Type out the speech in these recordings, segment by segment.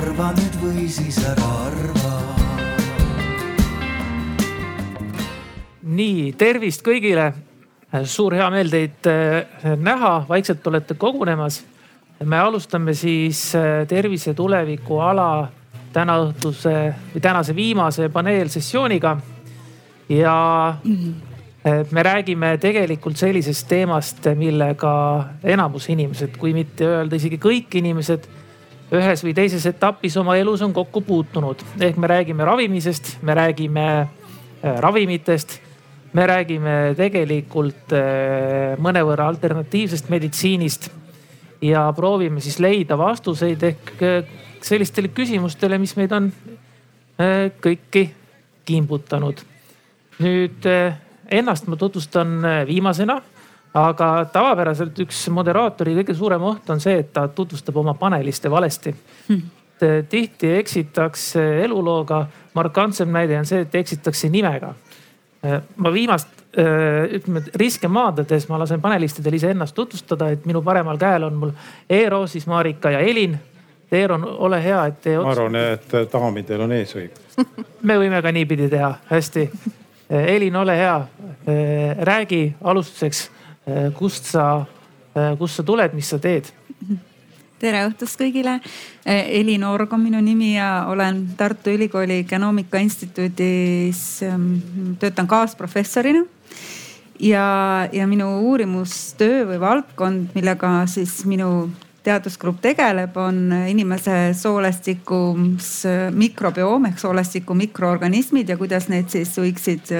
arva nüüd või siis ära arva. nii, tervist kõigile. suur hea meel teid äh, näha, vaikselt olete kogunemas. me alustame siis äh, tervise tuleviku ala tänaõhtuse või tänase viimase paneelsessiooniga. ja äh, me räägime tegelikult sellisest teemast, millega enamus inimesed, kui mitte öelda isegi kõik inimesed ühes või teises etapis oma elus on kokku puutunud. ehk me räägime ravimisest, me räägime äh, ravimitest, me räägime tegelikult äh, mõnevõrra alternatiivsest meditsiinist ja proovime siis leida vastuseid ehk äh, sellistele küsimustele, mis meid on kõiki kimbutanud. nüüd ennast ma tutvustan viimasena aga tavapäraselt üks moderaatori kõige suurem oht on see, et ta tutvustab oma paneliste valesti hmm.. tihti eksitakse elulooga, markantsem näide on see, et eksitakse nimega. ma viimast ütleme riske maandades ma lasen panelistidel iseennast tutvustada, et minu paremal käel on mul Eero, siis Marika ja Elin. Eero, ole hea, et te. ma arvan, et daamidel on eesõigus me võime ka niipidi teha, hästi. Elin, ole hea, räägi alustuseks Äh, kust sa, äh, kust sa tuled, mis sa teed? tere õhtust kõigile. Äh, Elin Org on minu nimi ja olen Tartu Ülikooli Genoomika Instituudis, ähm, töötan kaasprofessorina. ja, ja minu uurimustöö või valdkond, millega siis minu teadusgrupp tegeleb, on inimese soolestikus mikrobioom ehk soolestiku mikroorganismid ja kuidas need siis võiksid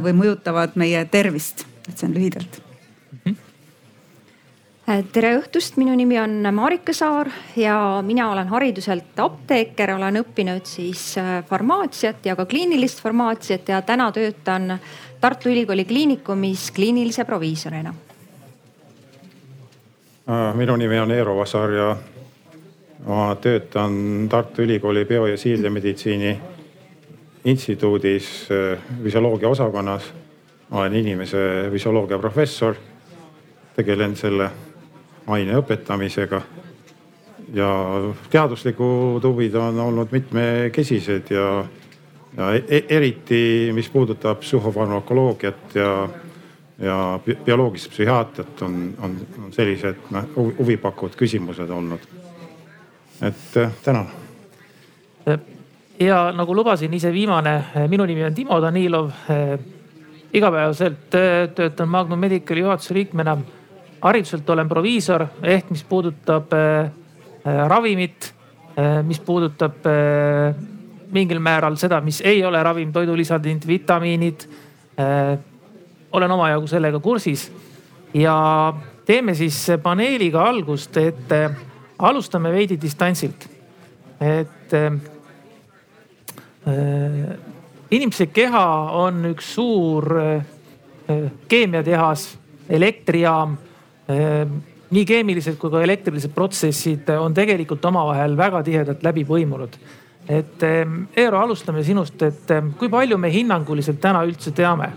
või mõjutavad meie tervist et see on lühidalt mm. -hmm. tere õhtust, minu nimi on Marika Saar ja mina olen hariduselt apteeker, olen õppinud siis äh, farmaatsiat ja ka kliinilist farmaatsiat ja täna töötan Tartu Ülikooli Kliinikumis kliinilise proviisorina. Äh, minu nimi on Eero Vasar ja ma töötan Tartu Ülikooli bio- ja siirdemeditsiini instituudis füsioloogia osakonnas olen inimese füsioloogia professor, tegelen selle aine õpetamisega. ja teaduslikud huvid on olnud mitmekesised ja, ja e eriti, mis puudutab psühhofarmakoloogiat ja, ja bioloogilist psühhiaatriat on, on, on sellised noh huvipakkuvad küsimused olnud. et äh, tänan ja nagu lubasin, ise viimane, minu nimi on Timo Danilov igapäevaselt äh, töötan Magnum Medicali juhatuse liikmena. hariduselt olen proviisor ehk mis puudutab äh, äh, ravimit, mis puudutab mingil määral seda, mis ei ole ravim, toidulisandid, vitamiinid. olen omajagu sellega kursis ja teeme siis paneeliga algust, et alustame veidi distantsilt. et inimese keha on üks suur äh, keemiatehas, elektrijaam. Äh, nii keemilised kui ka elektrilised protsessid on tegelikult omavahel väga tihedalt läbi põimunud. et Eero, alustame sinust, et kui palju me hinnanguliselt täna üldse teame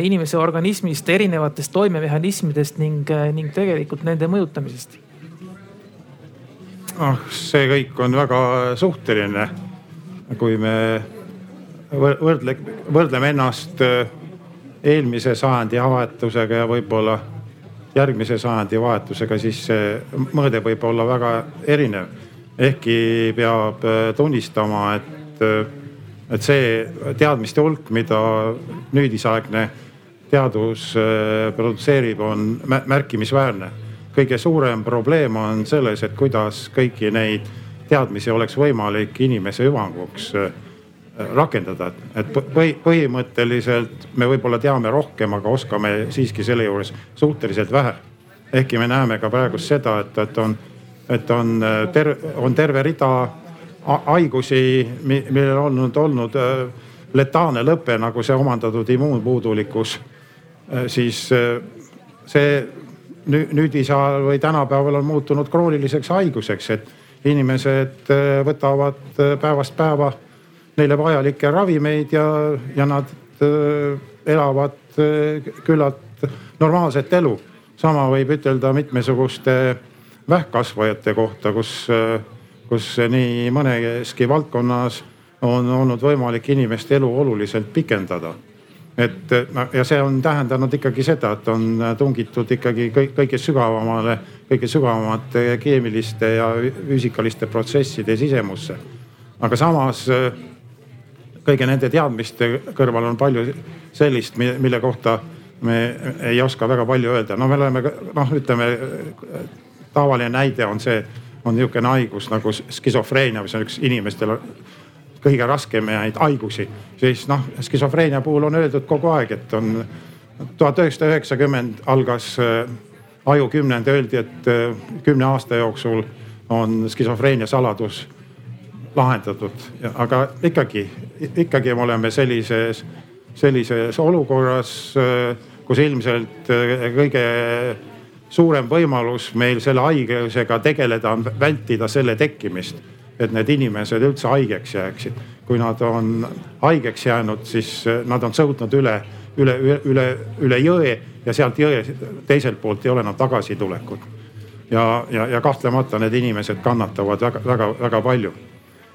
inimese organismist, erinevatest toimemehhanismidest ning, ning tegelikult nende mõjutamisest? ah, see kõik on väga suhteline. kui me võrdle, võrdleme ennast äh, eelmise sajandi avatusega ja võib-olla järgmise sajandi vahetusega, siis see mõõde võib olla väga erinev. ehkki peab äh, tunnistama, et, äh, et see teadmiste hulk, mida nüüdisaegne teadus produtseerib, on märkimisväärne. kõige suurem probleem on selles, et kuidas kõiki neid teadmisi oleks võimalik inimese hüvanguks rakendada, et põhi, põhimõtteliselt me võib-olla teame rohkem, aga oskame siiski selle juures suhteliselt vähe. ehkki me näeme ka praegust seda, et, et on, et on ter-, on terve rida haigusi, millel on olnud, olnud äh, letaalne lõpe, nagu see omandatud immuunpuudulikkus. Äh, siis äh, see nüüdisajal või tänapäeval on muutunud krooniliseks haiguseks, et inimesed võtavad päevast päeva neile vajalikke ravimeid ja, ja nad äh, elavad äh, küllalt normaalset elu. sama võib ütelda mitmesuguste vähkkasvajate kohta, kus, äh, kus nii mõneski valdkonnas on olnud võimalik inimeste elu oluliselt pikendada et ja see on tähendanud ikkagi seda, et on tungitud ikkagi kõik, kõige sügavamale, kõige sügavamate keemiliste ja füüsikaliste protsesside sisemusse. aga samas kõigi nende teadmiste kõrval on palju sellist, mille kohta me ei oska väga palju öelda. no me oleme noh, ütleme tavaline näide on see, on niisugune haigus nagu skisofreenia, mis on üks inimestel kõige raskemaid haigusi, siis noh, skisofreenia puhul on öeldud kogu aeg, et on tuhat üheksasada üheksakümmend algas äh, ajukümnend, öeldi, et äh, kümne aasta jooksul on skisofreenia saladus lahendatud, aga ikkagi, ikkagi me oleme sellises, sellises olukorras, kus ilmselt kõige suurem võimalus meil selle haigusega tegeleda on vältida selle tekkimist et need inimesed üldse haigeks jääksid. kui nad on haigeks jäänud, siis eh, nad on sõudnud üle, üle, üle, üle jõe ja sealt jõe teiselt poolt ei ole enam tagasitulekut. ja, ja, ja kahtlemata need inimesed kannatavad väga-väga-väga palju.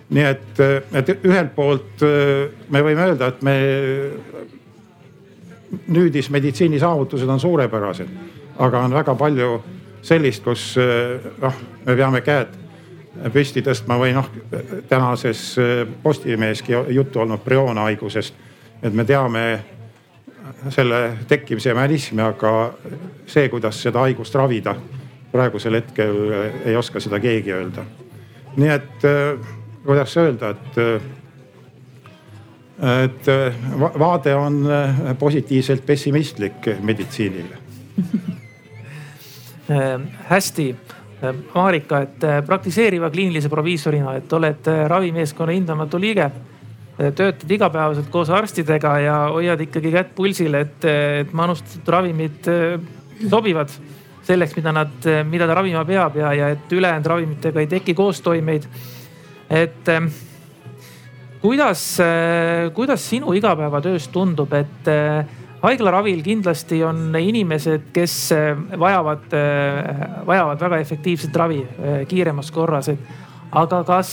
Nii et, et ühelt poolt eh, me võime öelda, et me nüüdismeditsiini saavutused on suurepärased, aga on väga palju sellist, kus noh, me peame käed püsti tõstma või noh, tänases äh, Postimeheski juttu olnud prioona haigusest. et me teame selle tekkimise mehhanismi, aga see, kuidas seda haigust ravida, praegusel hetkel äh, ei oska seda keegi öelda. nii et äh, kuidas öelda, et, et vaade on positiivselt pessimistlik meditsiinile hästi Marika, et äh, praktiseeriva kliinilise proviisorina, et oled äh, ravimeeskonna hindamatu liige. Äh, töötad igapäevaselt koos arstidega ja hoiad ikkagi kätt pulsil, et, et manustatud ravimid sobivad selleks, mida nad, mida ta ravima peab ja, ja et ülejäänud ravimitega ei teki koostoimeid. Et kuidas, kuidas sinu igapäevatöös tundub, et haiglaravil kindlasti on inimesed, kes äh, vajavad, äh, vajavad väga efektiivset ravi äh, kiiremas korras, et aga kas,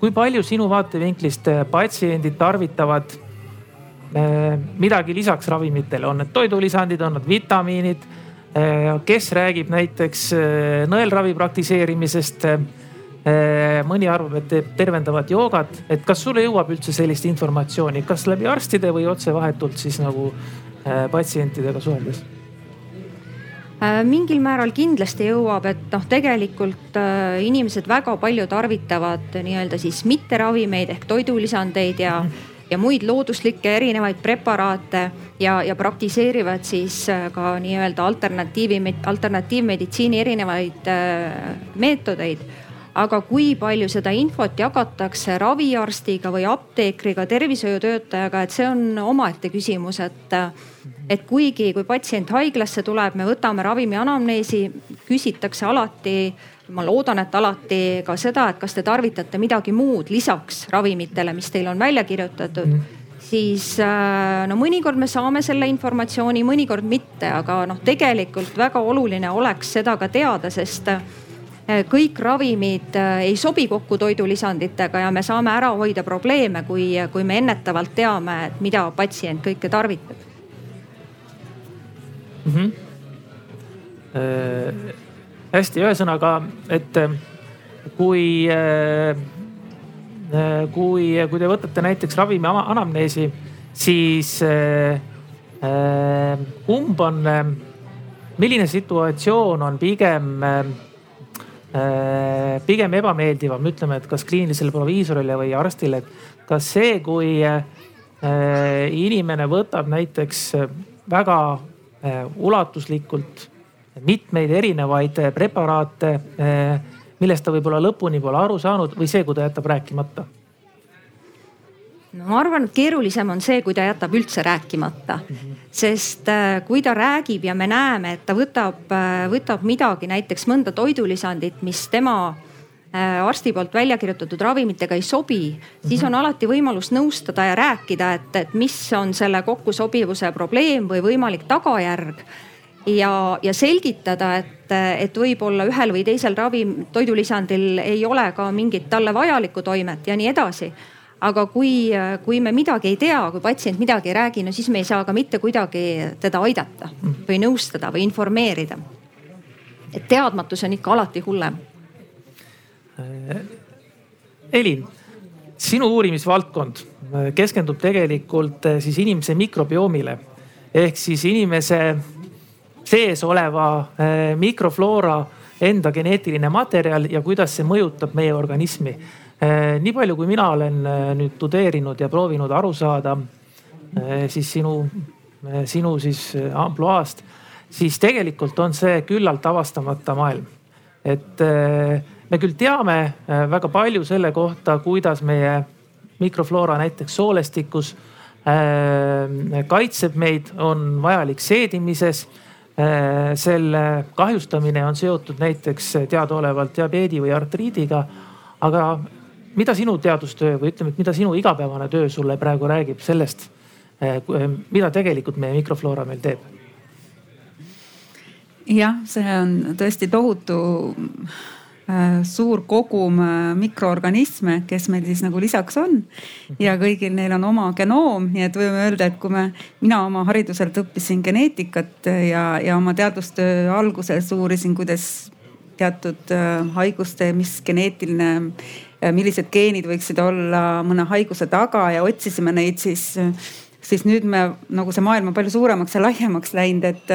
kui palju sinu vaatevinklist patsiendid tarvitavad midagi lisaks ravimitele, on need toidulisandid, on need vitamiinid? kes räägib näiteks nõelravi praktiseerimisest Äh, mõni arvab, et teeb tervendavat joogat, et kas sulle jõuab üldse sellist informatsiooni, kas läbi arstide või otsevahetult siis nagu äh, patsientidega suheldes? Äh, mingil määral kindlasti jõuab, et noh, tegelikult inimesed väga palju tarvitavad nii-öelda siis mitteravimeid ehk toidulisandeid ja ja muid looduslikke erinevaid preparaate ja, ja praktiseerivad siis ka nii-öelda alternatiivi, alternatiivmeditsiini erinevaid äh, meetodeid aga kui palju seda infot jagatakse raviarstiga või apteekriga, tervishoiutöötajaga, et see on omaette küsimus, et, et kuigi, kui patsient haiglasse tuleb, me võtame ravimi anamneesi, küsitakse alati ma loodan, et alati ka seda, et kas te tarvitate midagi muud lisaks ravimitele, mis teil on välja kirjutatud mm siis äh, no mõnikord me saame selle informatsiooni, mõnikord mitte, aga noh, tegelikult väga oluline oleks seda ka teada, sest kõik ravimid eh, ei sobi kokku toidulisanditega ja me saame ära hoida probleeme, kui, kui me ennetavalt teame, et mida patsient kõike tarvitab mm. -hmm. Äh, hästi, ühesõnaga, et kui äh,, kui, kui te võtate näiteks ravimi anamneesi, siis äh, kumb on, milline situatsioon on pigem äh, Äh, pigem ebameeldivam, ütleme, et kas kliinilisele proviisorile või arstile, et kas see, kui äh, inimene võtab näiteks väga äh, ulatuslikult mitmeid erinevaid preparaate, millest ta võib-olla lõpuni pole aru saanud või see, kui ta jätab rääkimata no ma arvan, et keerulisem on see, kui ta jätab üldse rääkimata. Sest äh, kui ta räägib ja me näeme, et ta võtab, äh, võtab midagi, näiteks mõnda toidulisandit, mis tema äh, arsti poolt välja kirjutatud ravimitega ei sobi, siis on alati võimalus nõustada ja rääkida, et, et mis on selle kokkusobivuse probleem või võimalik tagajärg. Ja, ja selgitada, et, et võib-olla ühel või teisel ravim, toidulisandil ei ole ka mingit talle vajalikku toimet ja nii edasi aga kui, kui me midagi ei tea, kui patsient midagi ei räägi, no siis me ei saa ka mitte kuidagi teda aidata või nõustada või informeerida. et teadmatus on ikka alati hullem. Elin, sinu uurimisvaldkond keskendub tegelikult eh, siis inimese mikrobiomile ehk siis inimese sees oleva mikrofloora enda geneetiline materjal ja kuidas see mõjutab meie organismi nii palju, kui mina olen eh, nüüd tudeerinud ja proovinud aru saada eh, siis sinu, sinu siis ampluaast, siis tegelikult on see küllalt avastamata maailm. et me küll teame väga palju selle kohta, kuidas meie mikrofloora näiteks soolestikus kaitseb meid, on vajalik seedimises selle kahjustamine on seotud näiteks teadaolevalt diabeedi või artriidiga. aga mida sinu teadustöö või ütleme, et mida sinu igapäevane töö sulle praegu räägib sellest, eh, eh, mida tegelikult meie mikrofloora meil teeb? jah, see on tõesti tohutu äh, suur kogum mikroorganisme, kes meil siis nagu lisaks on. ja kõigil neil on oma genoom, nii et võime öelda, et kui me, mina oma hariduselt õppisin geneetikat ja, ja oma teadustöö alguses uurisin, kuidas teatud haiguste, mis geneetiline millised geenid võiksid olla mõne haiguse taga ja otsisime neid siis siis nüüd me nagu see maailm on palju suuremaks ja laiemaks läinud, et,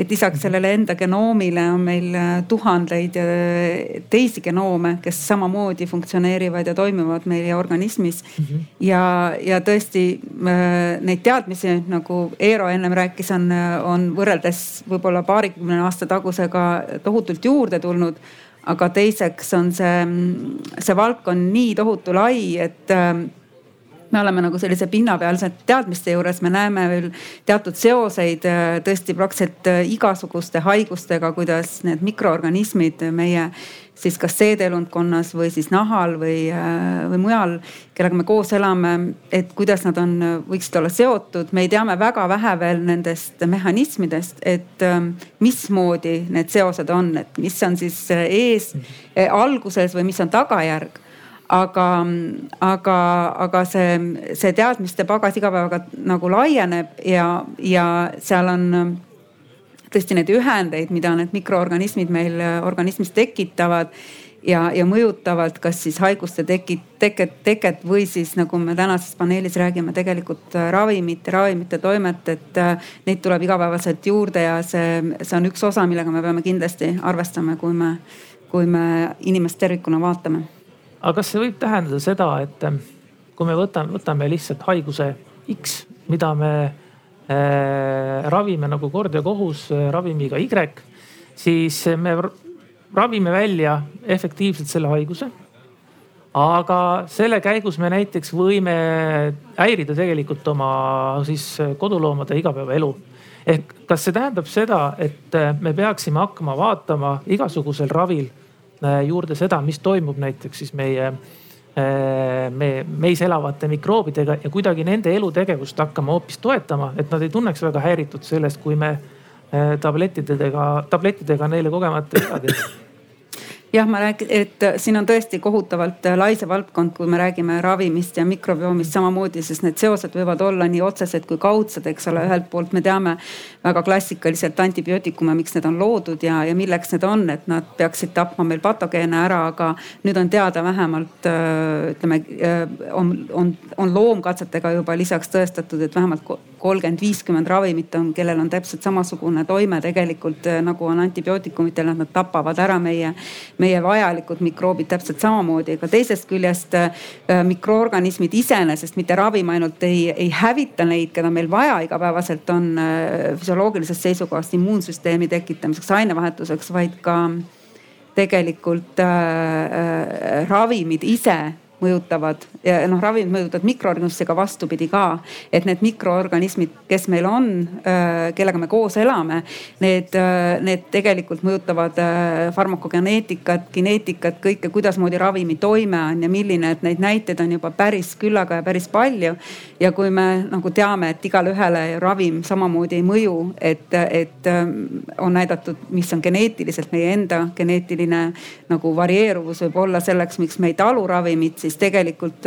et lisaks sellele enda genoomile on meil tuhandeid teisi genoome, kes samamoodi funktsioneerivad ja toimivad meie organismis mm. -hmm. ja, ja tõesti neid teadmisi nagu Eero ennem rääkis, on, on võrreldes võib-olla paarikümne aasta tagusega tohutult juurde tulnud aga teiseks on see, see valdkond nii tohutu lai, et ähm, me oleme nagu sellise pinnapealsete teadmiste juures, me näeme veel teatud seoseid äh, tõesti praktiliselt äh, igasuguste haigustega, kuidas need mikroorganismid meie siis kas seedeelundkonnas või siis nahal või, äh, või mujal, kellega me koos elame, et kuidas nad on, võiksid olla seotud. me teame väga vähe veel nendest mehhanismidest, et ähm, mismoodi need seosed on, et mis on siis ees äh, alguses või mis on tagajärg aga, aga, aga see, see teadmiste pagas iga päevaga nagu laieneb ja, ja seal on tõesti neid ühendeid, mida need mikroorganismid meil äh, organismis tekitavad ja, ja mõjutavad kas siis haiguste tekit, teket, teket või siis nagu me tänases paneelis räägime, tegelikult äh, ravimite, ravimite toimet, et äh, neid tuleb igapäevaselt juurde ja see, see on üks osa, millega me peame kindlasti arvestama, kui me, kui me inimest tervikuna vaatame. aga kas see võib tähendada seda, et kui me võtame, võtame lihtsalt haiguse X, mida me ravime nagu kord ja kohus äh, ravimiga Y, siis me ravime välja efektiivselt selle haiguse. aga selle käigus me näiteks võime häirida tegelikult oma siis koduloomade igapäevaelu. ehk kas see tähendab seda, et äh, me peaksime hakkama vaatama igasugusel ravil juurde seda, mis toimub näiteks siis meie Äh, me, meis elavate mikroobidega ja kuidagi nende elutegevust hakkama hoopis toetama, et nad ei tunneks väga häiritud sellest, kui me äh, tablettidega, tablettidega neile kogemata midagi jah, ma räägin, et siin on tõesti kohutavalt lai see valdkond, kui me räägime ravimist ja mikrobiomist samamoodi, sest need seosed võivad olla nii otsesed kui kaudsed, eks ole. ühelt poolt me teame väga klassikaliselt antibiootikume, miks need on loodud ja, ja milleks need on, et nad peaksid tapma meil patogeene ära, aga nüüd on teada vähemalt ütleme, on, on, on loomkatsetega juba lisaks tõestatud, et vähemalt kolmkümmend, viiskümmend ravimit on, kellel on täpselt samasugune toime tegelikult nagu on antibiootikumitel, nad tapavad ära meie meie vajalikud mikroobid täpselt samamoodi, aga teisest küljest äh, mikroorganismid iseenesest, mitte ravim ainult ei, ei hävita neid, keda meil vaja igapäevaselt on äh, füsioloogilisest seisukohast immuunsüsteemi tekitamiseks, ainevahetuseks, vaid ka tegelikult äh, äh, ravimid ise mõjutavad ja noh, ravimid mõjutavad mikroorganisme, aga vastupidi ka. et need mikroorganismid, kes meil on, kellega me koos elame, need, need tegelikult mõjutavad farmakogeneetikat, geneetikat, kõike, kuidasmoodi ravimi toime on ja milline, et neid näiteid on juba päris küllaga ja päris palju. ja kui me nagu teame, et igale ühele ravim samamoodi ei mõju, et, et on näidatud, mis on geneetiliselt meie enda geneetiline nagu varieeruvus võib olla selleks, miks me ei talu ravimit, siis tegelikult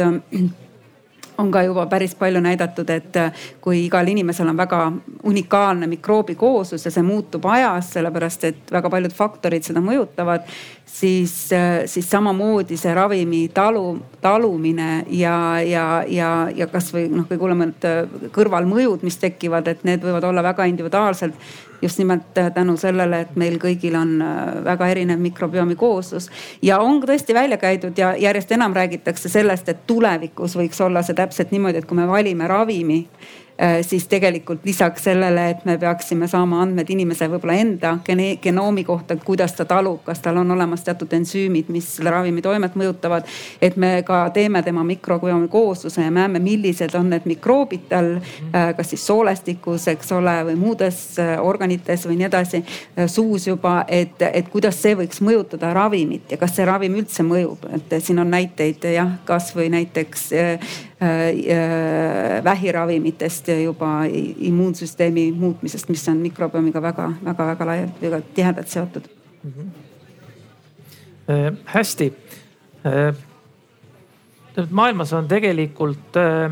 on ka juba päris palju näidatud, et äh, kui igal inimesel on väga unikaalne mikroobikooslus ja see muutub ajas, sellepärast et väga paljud faktorid seda mõjutavad, siis, äh, siis samamoodi see ravimi talu, talumine ja, ja, ja, ja kasvõi noh, kõige hullemad äh, kõrvalmõjud, mis tekivad, et need võivad olla väga individuaalselt just nimelt äh, tänu sellele, et meil kõigil on väga erinev mikrobiomi kooslus. ja on tõesti välja käidud ja järjest enam räägitakse sellest, et tulevikus võiks olla see täpselt niimoodi, et kui me valime ravimi siis tegelikult lisaks sellele, et me peaksime saama andmed inimese võib-olla enda genoomi kohta, kuidas ta talub, kas tal on olemas teatud ensüümid, mis selle ravimi toimet mõjutavad. et me ka teeme tema mikrobiomi koosluse ja näeme, millised on need mikroobid tal, äh, kas siis soolestikus, eks ole, või muudes äh, organites või nii edasi, suus juba, et, et kuidas see võiks mõjutada ravimit ja kas see ravim üldse mõjub, et siin on näiteid jah, kasvõi näiteks vähiravimitest juba immuunsüsteemi muutmisest, mis on mikrobiomiga väga-väga-väga laialt, väga tihedalt seotud mm. -hmm. Äh, hästi äh,. maailmas on tegelikult äh,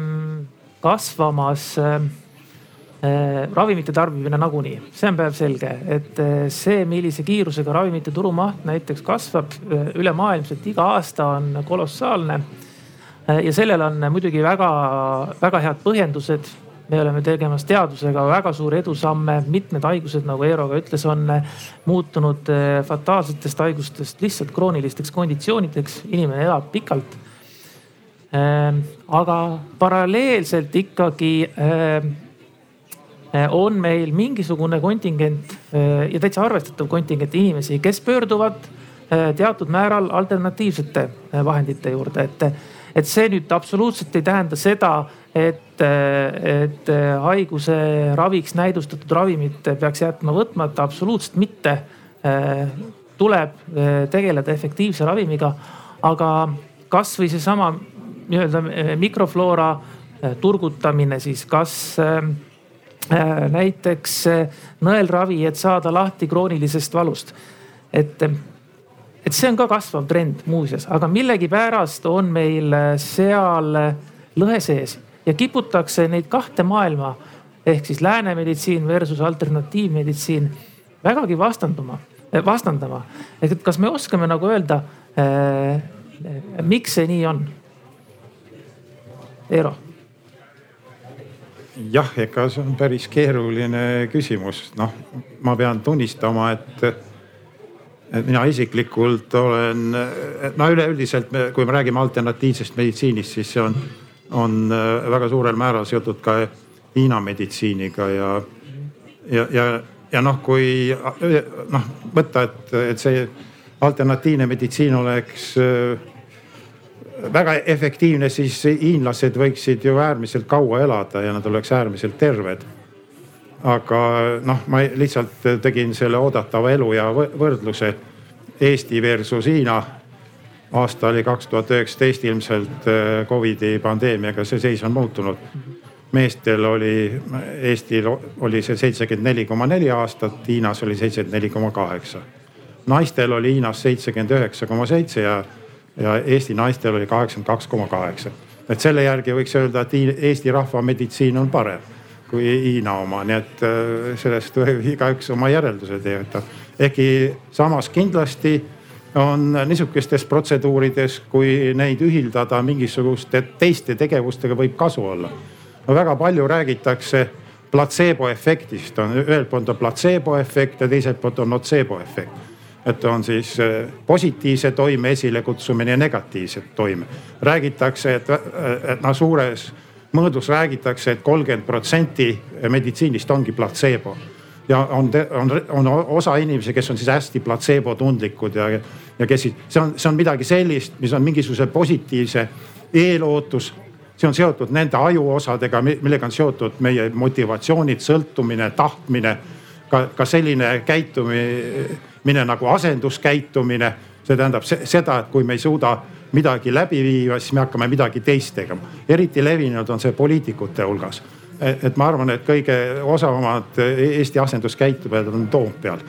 kasvamas äh, äh, ravimite tarbimine nagunii, see on päevselge, et äh, see, millise kiirusega ravimite turumaht näiteks kasvab äh, ülemaailmselt iga aasta on kolossaalne äh, ja sellel on muidugi väga-väga head põhjendused. Me oleme tegemas teadusega väga suuri edusamme, mitmed haigused, nagu Eero ka ütles, on muutunud eh, fataalsetest haigustest lihtsalt kroonilisteks konditsioonideks, inimene elab pikalt. Ehm, aga paralleelselt ikkagi eh, on meil mingisugune kontingent ja täitsa arvestatav kontingent inimesi, kes pöörduvad teatud määral alternatiivsete vahendite juurde, et, et see nüüd absoluutselt ei tähenda seda, et, et haiguse raviks näidustatud ravimit peaks jätma võtmata, absoluutselt mitte. tuleb tegeleda efektiivse ravimiga, aga kasvõi seesama nii-öelda mikrofloora turgutamine siis, kas näiteks nõelravi, et saada lahti kroonilisest valust. et, et see on ka kasvav trend muuseas, aga millegipärast on meil seal lõhe sees ja kiputakse neid kahte maailma ehk siis lääne meditsiin versus alternatiivmeditsiin vägagi vastanduma, eh, vastandama. et kas me oskame nagu öelda äh,, miks see nii on? Eero jah, ega see on päris keeruline küsimus, noh, ma pean tunnistama, et mina isiklikult olen, no üleüldiselt, kui me räägime alternatiivsest meditsiinist, siis see on on äh, väga suurel määral seotud ka Hiina meditsiiniga ja, ja, ja, ja noh, kui äh, noh võtta, et, et see alternatiivne meditsiin oleks äh, väga efektiivne, siis hiinlased võiksid ju äärmiselt kaua elada ja nad oleks äärmiselt terved. Aga noh, ma lihtsalt tegin selle oodatava eluea võrdluse Eesti versus Hiina aasta oli kaks tuhat üheksateist ilmselt äh, Covidi pandeemiaga, see seis on muutunud. meestel oli, Eestil oli see seitsekümmend neli koma neli aastat, Hiinas oli seitsekümmend neli koma kaheksa. naistel oli Hiinas seitsekümmend üheksa koma seitse ja, ja Eesti naistel oli kaheksakümmend kaks koma kaheksa. et selle järgi võiks öelda, et Eesti rahva meditsiin on parem kui Hiina oma, nii et äh, sellest võib igaüks oma järelduse teha. ehkki samas kindlasti on niisugustes protseduurides, kui neid ühildada mingisuguste teiste tegevustega, võib kasu olla. no väga palju räägitakse platseebo efektist, on ühelt poolt on platseebo efekt ja teiselt poolt on notseebo efekt. et on siis eh, positiivse toime esilekutsumine ja negatiivse toime. räägitakse, et, et noh, suures mõõdus räägitakse et, et kolmkümmend protsenti meditsiinist ongi platseebo ja on, on, on osa inimesi, kes on siis hästi platseebo tundlikud ja, ja kes siis, see on, see on midagi sellist, mis on mingisuguse positiivse eelootus see on seotud nende ajuosadega, millega on seotud meie motivatsioonid, sõltumine, tahtmine. ka, ka selline käitumine nagu asenduskäitumine, see tähendab seda, et kui me ei suuda midagi läbi viia, siis me hakkame midagi teist tegema. eriti levinud on see poliitikute hulgas. et ma arvan, et kõige osavamad Eesti asenduskäitujad on Toompeal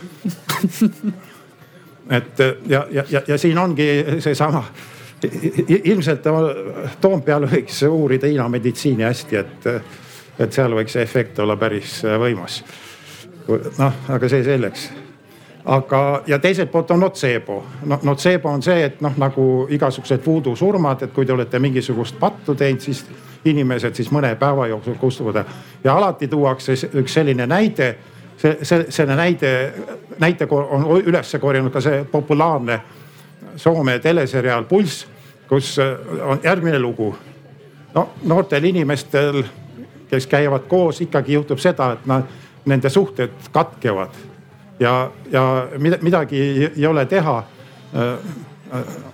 et ja, ja, ja, ja siin ongi seesama ilmselt Toompeal võiks uurida Hiina meditsiini hästi, et, et seal võiks see efekt olla päris võimas. noh, aga see selleks. Aga, ja teiselt poolt on notseebo. no notseebo on see, et noh, nagu igasugused voodoo surmad, et kui te olete mingisugust pattu teinud, siis inimesed siis mõne päeva jooksul kustuvad. ja alati tuuakse üks selline näide see, see, selle näide, näite on üles korjanud ka see populaarne Soome teleseriaal Pulss, kus äh, on järgmine lugu. no noortel inimestel, kes käivad koos, ikkagi juhtub seda, et nad, nende suhted katkevad ja, ja midagi ei ole teha. Äh,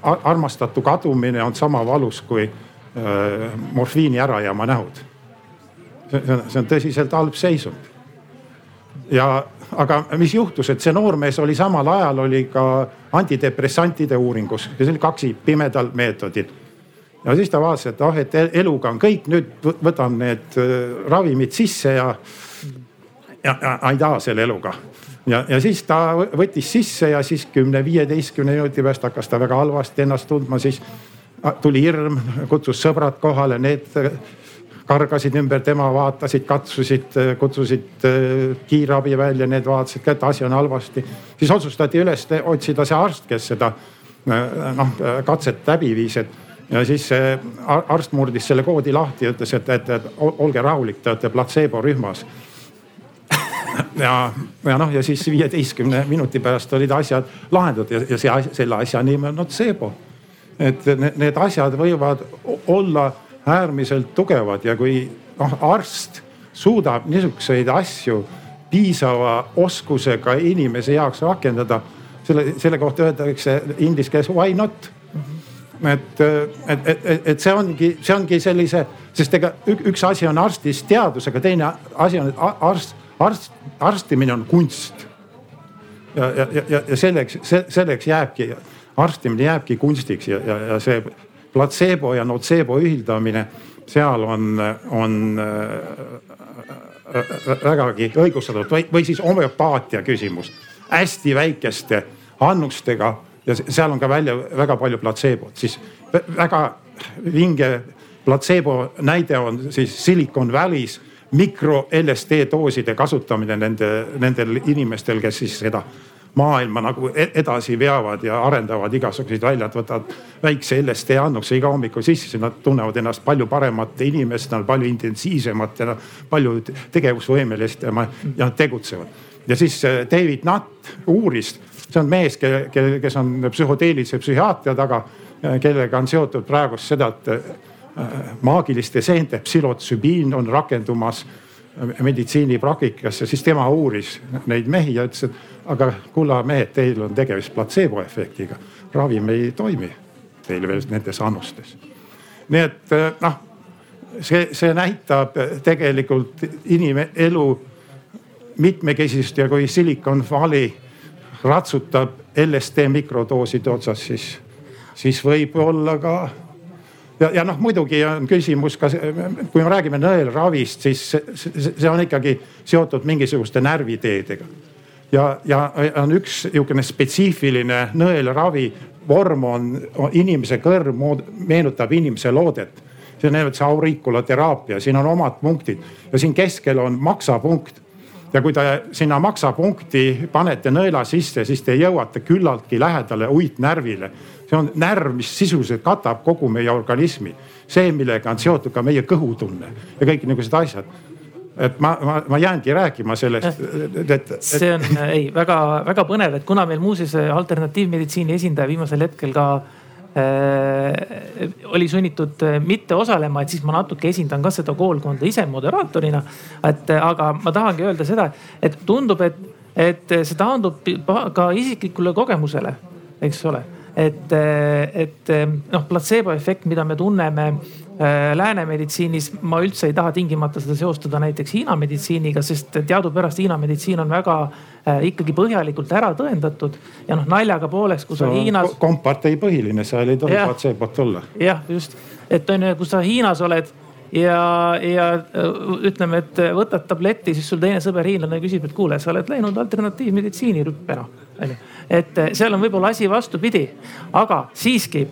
armastatu kadumine on sama valus kui äh, morfiini ärajääma nähud. see on, see on tõsiselt halb seisund. ja aga mis juhtus, et see noormees oli samal ajal oli ka antidepressantide uuringus ja see oli kaksi pimedal meetodil. ja siis ta vaatas, et ah, et eluga on kõik, nüüd võtan need äh, ravimid sisse ja, ja, ja ei taha selle eluga ja, ja siis ta võttis sisse ja siis kümne-viieteistkümne minuti pärast hakkas ta väga halvasti ennast tundma, siis tuli hirm, kutsus sõbrad kohale, need kargasid ümber tema, vaatasid, katsusid, kutsusid äh, kiirabi välja, need vaatasid ka, et asi on halvasti. siis otsustati üles otsida see arst, kes seda äh, noh katset läbi viis, et ja siis see arst murdis selle koodi lahti ja ütles, et, et, et olge rahulik, te olete platseebo rühmas ja, ja noh, ja siis viieteistkümne minuti pärast olid asjad lahendatud ja, ja see, selle asja nimi on notseebo. et need, need asjad võivad olla äärmiselt tugevad ja kui noh, arst suudab niisuguseid asju piisava oskusega inimese jaoks rakendada, selle, selle kohta öeldakse inglise keeles why not et, et, et, et see ongi, see ongi sellise, sest ega üks asi on arstis teadusega, teine asi on, arst, arst, arstimine on kunst. ja, ja, ja, ja selleks, selleks jääbki, arstimine jääbki kunstiks ja, ja, ja see platseebo ja notseebo ühildamine, seal on, on äh, äh, vägagi õigustatud või, või siis homöopaatia küsimus. hästi väikeste annustega ja seal on ka välja väga palju platseebot, siis väga vinge platseebo näide on siis Silicon Valley's mikro LSD dooside kasutamine nende, nendel inimestel, kes siis seda maailma nagu e-, edasi veavad ja arendavad igasuguseid välja, et võtavad väikse LSD annukese iga hommiku sisse, nad tunnevad ennast palju paremate inimestena, palju intensiivsematena, palju tegevusvõimelised ja nad tegutsevad. ja siis äh, David Nutt uuris, see on mees, kes on psühhoteelise psühhiaatria taga, äh, kellega on seotud praegust seda, et maagiliste seente psühhotsübiin on rakendumas meditsiinipraktikasse, siis tema uuris neid mehi ja ütles, et aga kulla mehed, teil on tegemist platseebo efektiga. ravim ei toimi teil veel nendes annustes. nii et eh, noh, see, see näitab tegelikult inimelu mitmekesisust ja kui Silicon Valley ratsutab LSD mikrodooside otsas, siis, siis võib olla ka ja, ja noh, muidugi on küsimus ka, kui me räägime nõelravist, siis see on ikkagi seotud mingisuguste närviteedega. ja, ja on üks niisugune spetsiifiline nõelravi vorm on, on inimese kõrv meenutab inimese loodet. see on nimelt see auriikulateraapia, siin on omad punktid ja siin keskel on maksapunkt ja kui te sinna maksapunkti panete nõela sisse, siis te jõuate küllaltki lähedale uitnärvile see on närv, mis sisuliselt katab kogu meie organismi. see, millega on seotud ka meie kõhutunne ja kõik niisugused asjad et ma, ma, ma jäängi rääkima sellest, et, et. see on ei väga-väga põnev, et kuna meil muuseas alternatiivmeditsiini esindaja viimasel hetkel ka oli sunnitud mitte osalema, et siis ma natuke esindan ka seda koolkonda ise moderaatorina. et aga ma tahangi öelda seda, et tundub, et, et see taandub ka isiklikule kogemusele, eks ole et, et noh, platseeboefekt, mida me tunneme äh, lääne meditsiinis, ma üldse ei taha tingimata seda seostada näiteks Hiina meditsiiniga, sest teadupärast Hiina meditsiin on väga ikkagi põhjalikult ära tõendatud. ja noh, naljaga pooleks, kui sa Hiinas. kompartei põhiline, seal ei tohi platseebot olla. jah, just, et on ju, kui sa Hiinas oled ja, ja ütleme, et võtad tableti, siis sul teine sõber hiinlane küsib, et kuule, sa oled läinud alternatiivmeditsiini rüppena, onju et eh, seal on võib-olla asi vastupidi, aga siiski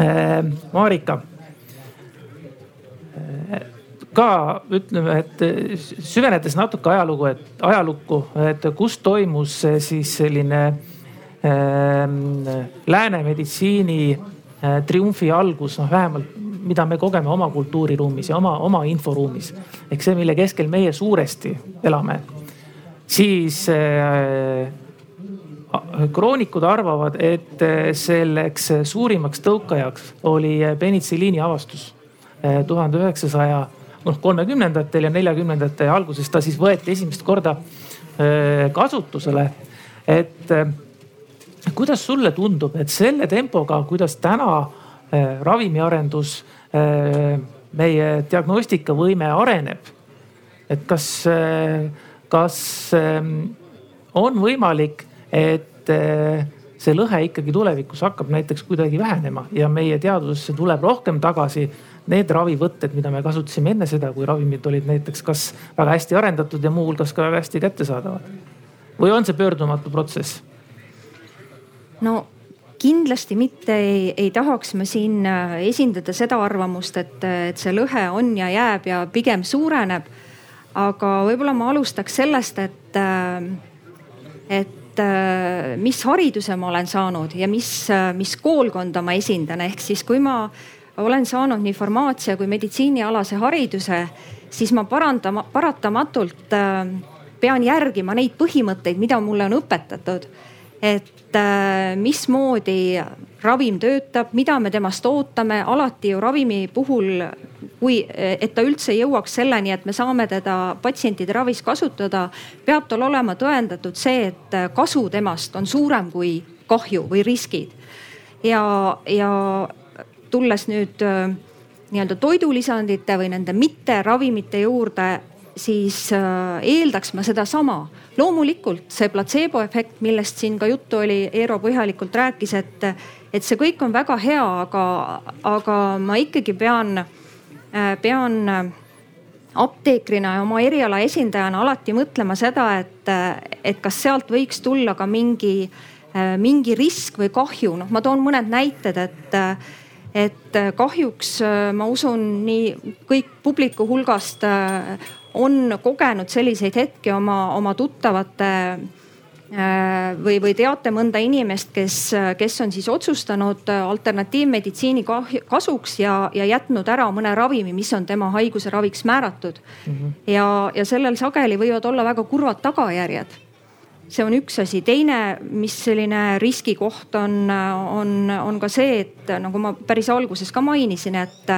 äh,, Marika äh, ka ütleme, et süvenedes natuke ajalugu, et ajalukku, et kus toimus siis selline äh, lääne meditsiini äh, triumfi algus, noh vähemalt mida me kogeme oma kultuuriruumis ja oma, oma inforuumis. ehk see, mille keskel meie suuresti elame. siis äh, kroonikud arvavad, et eh, selleks suurimaks tõukajaks oli eh, penitsilliini avastus eh, tuhande üheksasaja noh kolmekümnendatel ja neljakümnendate alguses ta siis võeti esimest korda kasutusele. et kuidas sulle tundub, et selle tempoga, kuidas täna ravimiarendus, meie diagnostikavõime areneb, et kas, kas on võimalik et eh, see lõhe ikkagi tulevikus hakkab näiteks kuidagi vähenema ja meie teadusesse tuleb rohkem tagasi need ravivõtted, mida me kasutasime enne seda, kui ravimid olid näiteks kas väga hästi arendatud ja muuhulgas ka väga hästi kättesaadavad. või on see pöördumatu protsess? no kindlasti mitte ei, ei tahaks ma siin äh, esindada seda arvamust, et, et see lõhe on ja jääb ja pigem suureneb. aga võib-olla ma alustaks sellest, et, äh, et et äh, mis hariduse ma olen saanud ja mis, äh, mis koolkonda ma esindan, ehk siis kui ma olen saanud nii farmaatsia kui meditsiinialase hariduse, siis ma parandama, paratamatult äh, pean järgima neid põhimõtteid, mida mulle on õpetatud. et mismoodi ravim töötab, mida me temast ootame, alati ju ravimi puhul kui, et ta üldse jõuaks selleni, et me saame teda patsientide ravis kasutada, peab tal olema tõendatud see, et kasu temast on suurem kui kahju või riskid. ja, ja tulles nüüd äh, nii-öelda toidulisandite või nende mitteravimite juurde, siis äh, eeldaks ma sedasama. Loomulikult see platseeboefekt, millest siin ka juttu oli, Eero põhjalikult rääkis, et, et see kõik on väga hea, aga, aga ma ikkagi pean Äh, pean äh, apteekrina ja oma eriala esindajana alati mõtlema seda, et, äh, et kas sealt võiks tulla ka mingi, mingi risk või kahju. noh, ma toon mõned näited, et, et kahjuks ma usun, nii kõik publiku hulgast on kogenud selliseid hetki oma, oma tuttavate Äh, või, või teate mõnda inimest, kes, kes on siis otsustanud alternatiivmeditsiini kasuks ja, ja jätnud ära mõne ravimi, mis on tema haiguse raviks määratud mm. -hmm. ja, ja sellel sageli võivad olla väga kurvad tagajärjed. see on üks asi, teine, mis selline riskikoht on, on, on ka see, et nagu ma päris alguses ka mainisin, et,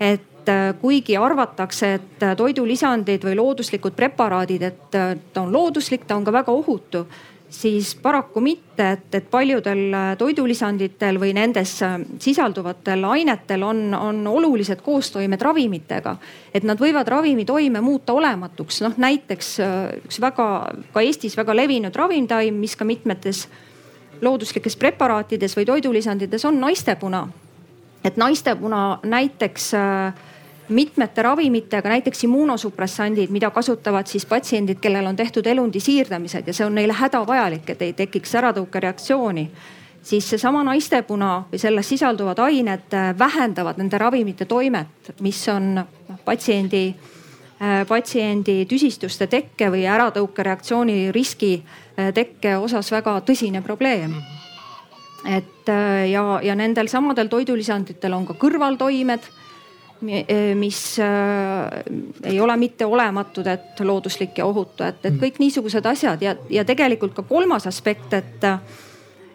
et et äh, kuigi arvatakse, et äh, toidulisandid või looduslikud preparaadid, et äh, ta on looduslik, ta on ka väga ohutu, siis paraku mitte, et, et paljudel toidulisanditel või nendes sisalduvatel ainetel on, on olulised koostoimed ravimitega. et nad võivad ravimitoime muuta olematuks, noh näiteks üks väga ka Eestis väga levinud ravimtaim, mis ka mitmetes looduslikes preparaatides või toidulisandites on naistepuna. et naistepuna näiteks äh, mitmete ravimitega, näiteks immuunosupressandid, mida kasutavad siis patsiendid, kellel on tehtud elundi siirdamised ja see on neile hädavajalik, et ei tekiks äratõukereaktsiooni siis seesama naistepuna või selles sisalduvad ained äh, vähendavad nende ravimite toimet, mis on noh patsiendi, äh, patsiendi tüsistuste tekke või äratõukereaktsiooni riski äh, tekke osas väga tõsine probleem. et ja, ja nendel samadel toidulisanditel on ka kõrvaltoimed mis äh, ei ole mitte olematud, et looduslik ja ohutu, et, et mm. kõik niisugused asjad ja, ja tegelikult ka kolmas aspekt, et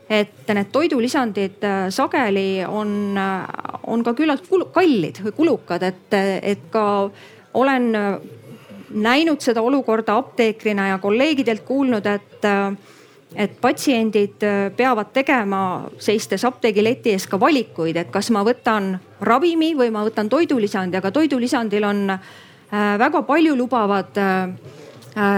et need toidulisandid sageli on, on ka küllalt kallid või kulukad, et, et ka olen näinud seda olukorda apteekrina ja kolleegidelt kuulnud, et et patsiendid peavad tegema, seistes apteegileti ees ka valikuid, et kas ma võtan ravimi või ma võtan toidulisandi, aga toidulisandil on väga paljulubavad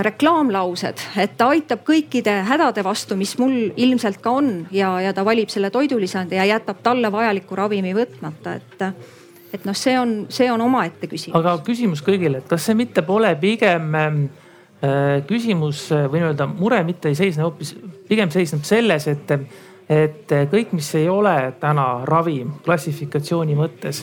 reklaamlaused, et ta aitab kõikide hädade vastu, mis mul ilmselt ka on ja, ja ta valib selle toidulisandi ja jätab talle vajaliku ravimi võtmata, et et noh, see on, see on omaette küsimus. aga küsimus kõigile, et kas see mitte pole pigem äh, küsimus või nii-öelda mure mitte ei seisne hoopis, pigem seisneb selles, et, et kõik, mis ei ole täna ravim klassifikatsiooni mõttes,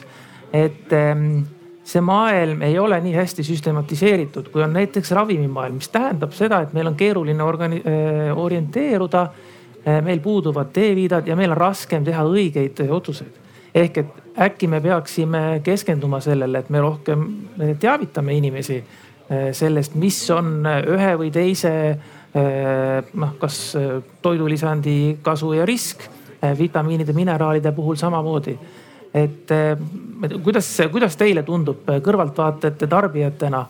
et ähm, see maailm ei ole nii hästi süstematiseeritud, kui on näiteks ravimimaailm, mis tähendab seda, et meil on keeruline organi-, äh, orienteeruda. Äh, meil puuduvad teeviidad ja meil on raskem teha õigeid otsuseid ehk et äkki me peaksime keskenduma sellele, et me rohkem teavitame inimesi sellest, mis on ühe või teise eh, noh, kas toidulisandi kasu ja risk vitamiinide, mineraalide puhul samamoodi. et eh, kuidas, kuidas teile tundub kõrvaltvaatajate tarbijatena?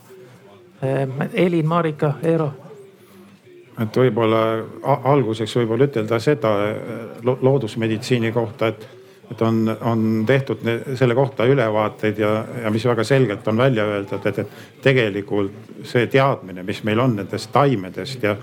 Elin, Marika, Eero et võib-olla alguseks võib-olla ütelda seda loodusmeditsiini kohta, et et on, on tehtud selle kohta ülevaateid ja, ja mis väga selgelt on välja öeldud, et, tegelikult see teadmine, mis meil on nendest taimedest ja,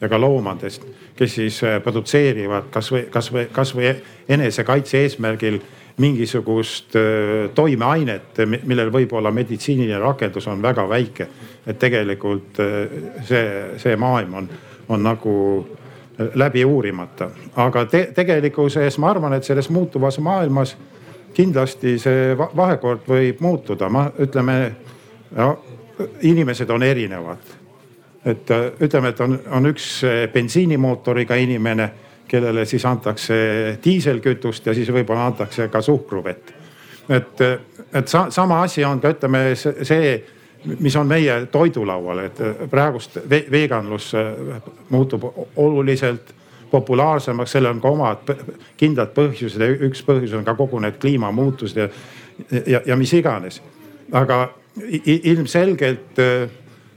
ja ka loomadest, kes siis äh, produtseerivad kasvõi, kasvõi, kasvõi enesekaitse eesmärgil mingisugust äh, toimeainet, millel võib-olla meditsiiniline rakendus on väga väike. et tegelikult äh, see, see maailm on, on nagu läbi uurimata. aga te tegelikkuses ma arvan, et selles muutuvas maailmas kindlasti see vahekord võib muutuda, ma ütleme no,, inimesed on erinevad. et ütleme, et on, on üks bensiinimootoriga inimene, kellele siis antakse diiselkütust ja siis võib-olla antakse ka suhkruvett. et, et sa, sama asi on ka ütleme see mis on meie toidulaual, et praegust veganlus äh, muutub oluliselt populaarsemaks, sellel on ka omad kindlad põhjused ja üks põhjus on ka kogu need kliimamuutused ja, ja, ja mis iganes. aga ilmselgelt äh,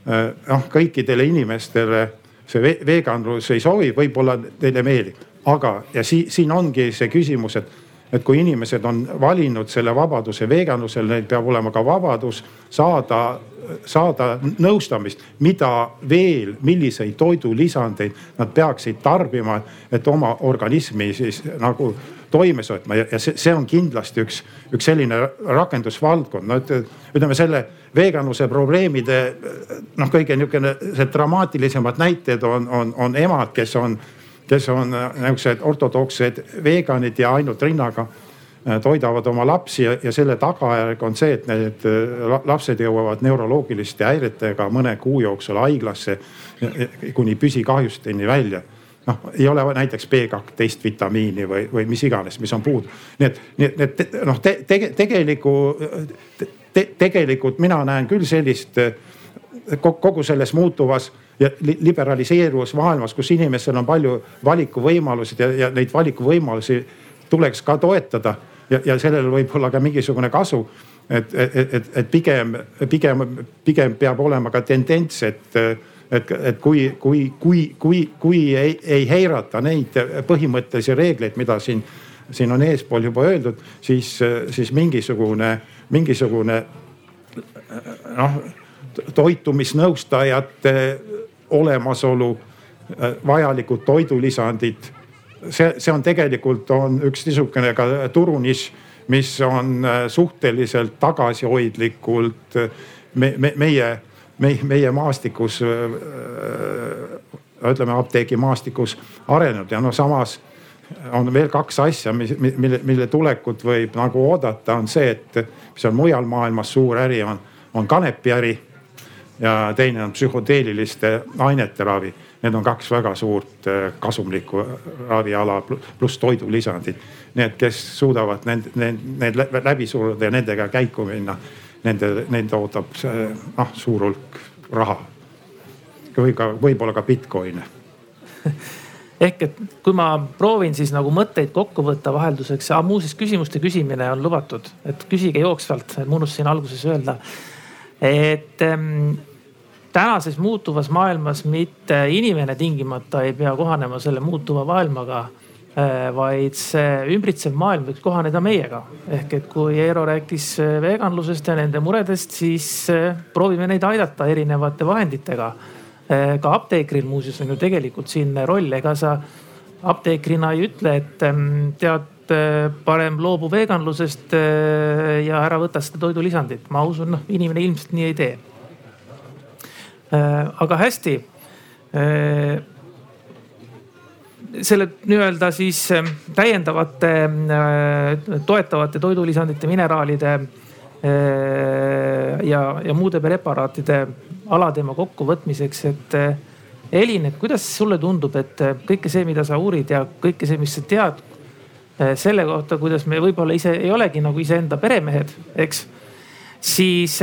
äh, noh, kõikidele inimestele see veganlus ei sobi, võib-olla teile meeldib, aga ja si siin ongi see küsimus, et et kui inimesed on valinud selle vabaduse veganlusel, neil peab olema ka vabadus saada saada nõustamist, mida veel, milliseid toidulisandeid nad peaksid tarbima, et oma organismi siis nagu toimes hoidma ja see, see on kindlasti üks, üks selline rakendusvaldkond, no ütleme selle veganluse probleemide noh, kõige niisugune see dramaatilisemad näited on, on, on emad, kes on kes on äh, niisugused ortodokssed veganid ja ainult rinnaga toidavad oma lapsi ja, ja selle tagajärg on see, et need äh, lapsed jõuavad neuroloogiliste häiretega mõne kuu jooksul haiglasse kuni püsikahjusteni välja noh, ei ole näiteks B12 vitamiini või, või mis iganes, mis on puudu. nii et, nii et, et noh te, te, tegeliku te,, tegelikult mina näen küll sellist kogu selles muutuvas ja liberaliseeruvas maailmas, kus inimestel on palju valikuvõimalusi ja, ja neid valikuvõimalusi tuleks ka toetada ja, ja sellel võib olla ka mingisugune kasu. et, et, et, et pigem, pigem, pigem peab olema ka tendents, et, et, et kui, kui, kui, kui, kui ei, ei heirata neid põhimõttelisi reegleid, mida siin, siin on eespool juba öeldud, siis, siis mingisugune, mingisugune noh toitumisnõustajate olemasolu, vajalikud toidulisandid. See, see on tegelikult on üks niisugune ka turunišš, mis on äh, suhteliselt tagasihoidlikult äh, me, me, meie, meie, meie maastikus, ütleme apteegimaastikus arenenud ja noh, samas on veel kaks asja, mille, mille tulekut võib nagu oodata, on see, et mis on mujal maailmas suur äri, on, on kanepiäri ja teine on psühhoteeliliste ainete ravi. Need on kaks väga suurt äh, kasumlikku raviala pluss toidulisandid. Need, kes suudavad need, need, need läbi suruda ja nendega käiku minna, nende, nende ootab noh suur hulk raha. või ka võib-olla ka Bitcoin'e ehk et kui ma proovin siis nagu mõtteid kokku võtta vahelduseks, muuseas küsimuste küsimine on lubatud, et küsige jooksvalt, ma unustasin alguses öelda. et ähm, tänases muutuvas maailmas mitte inimene tingimata ei pea kohanema selle muutuva maailmaga äh, vaid see ümbritsev maailm võiks kohaneda meiega. ehk et kui Eero rääkis äh, veganlusest ja nende muredest, siis äh, proovime neid aidata erinevate vahenditega ka apteekril muuseas on ju tegelikult siin roll, ega sa apteekrina ei ütle, et ehm, tead, parem loobu veganlusest ja ära võta seda toidulisandit. ma usun, noh inimene ilmselt nii ei tee. Aga hästi selle nii-öelda siis täiendavate toetavate toidulisandite, mineraalide ja, ja muude preparaatide alateema kokkuvõtmiseks, et Elin, et kuidas sulle tundub, et kõike see, mida sa uurid ja kõike see, mis sa tead selle kohta, kuidas me võib-olla ise ei olegi nagu iseenda peremehed, eks. siis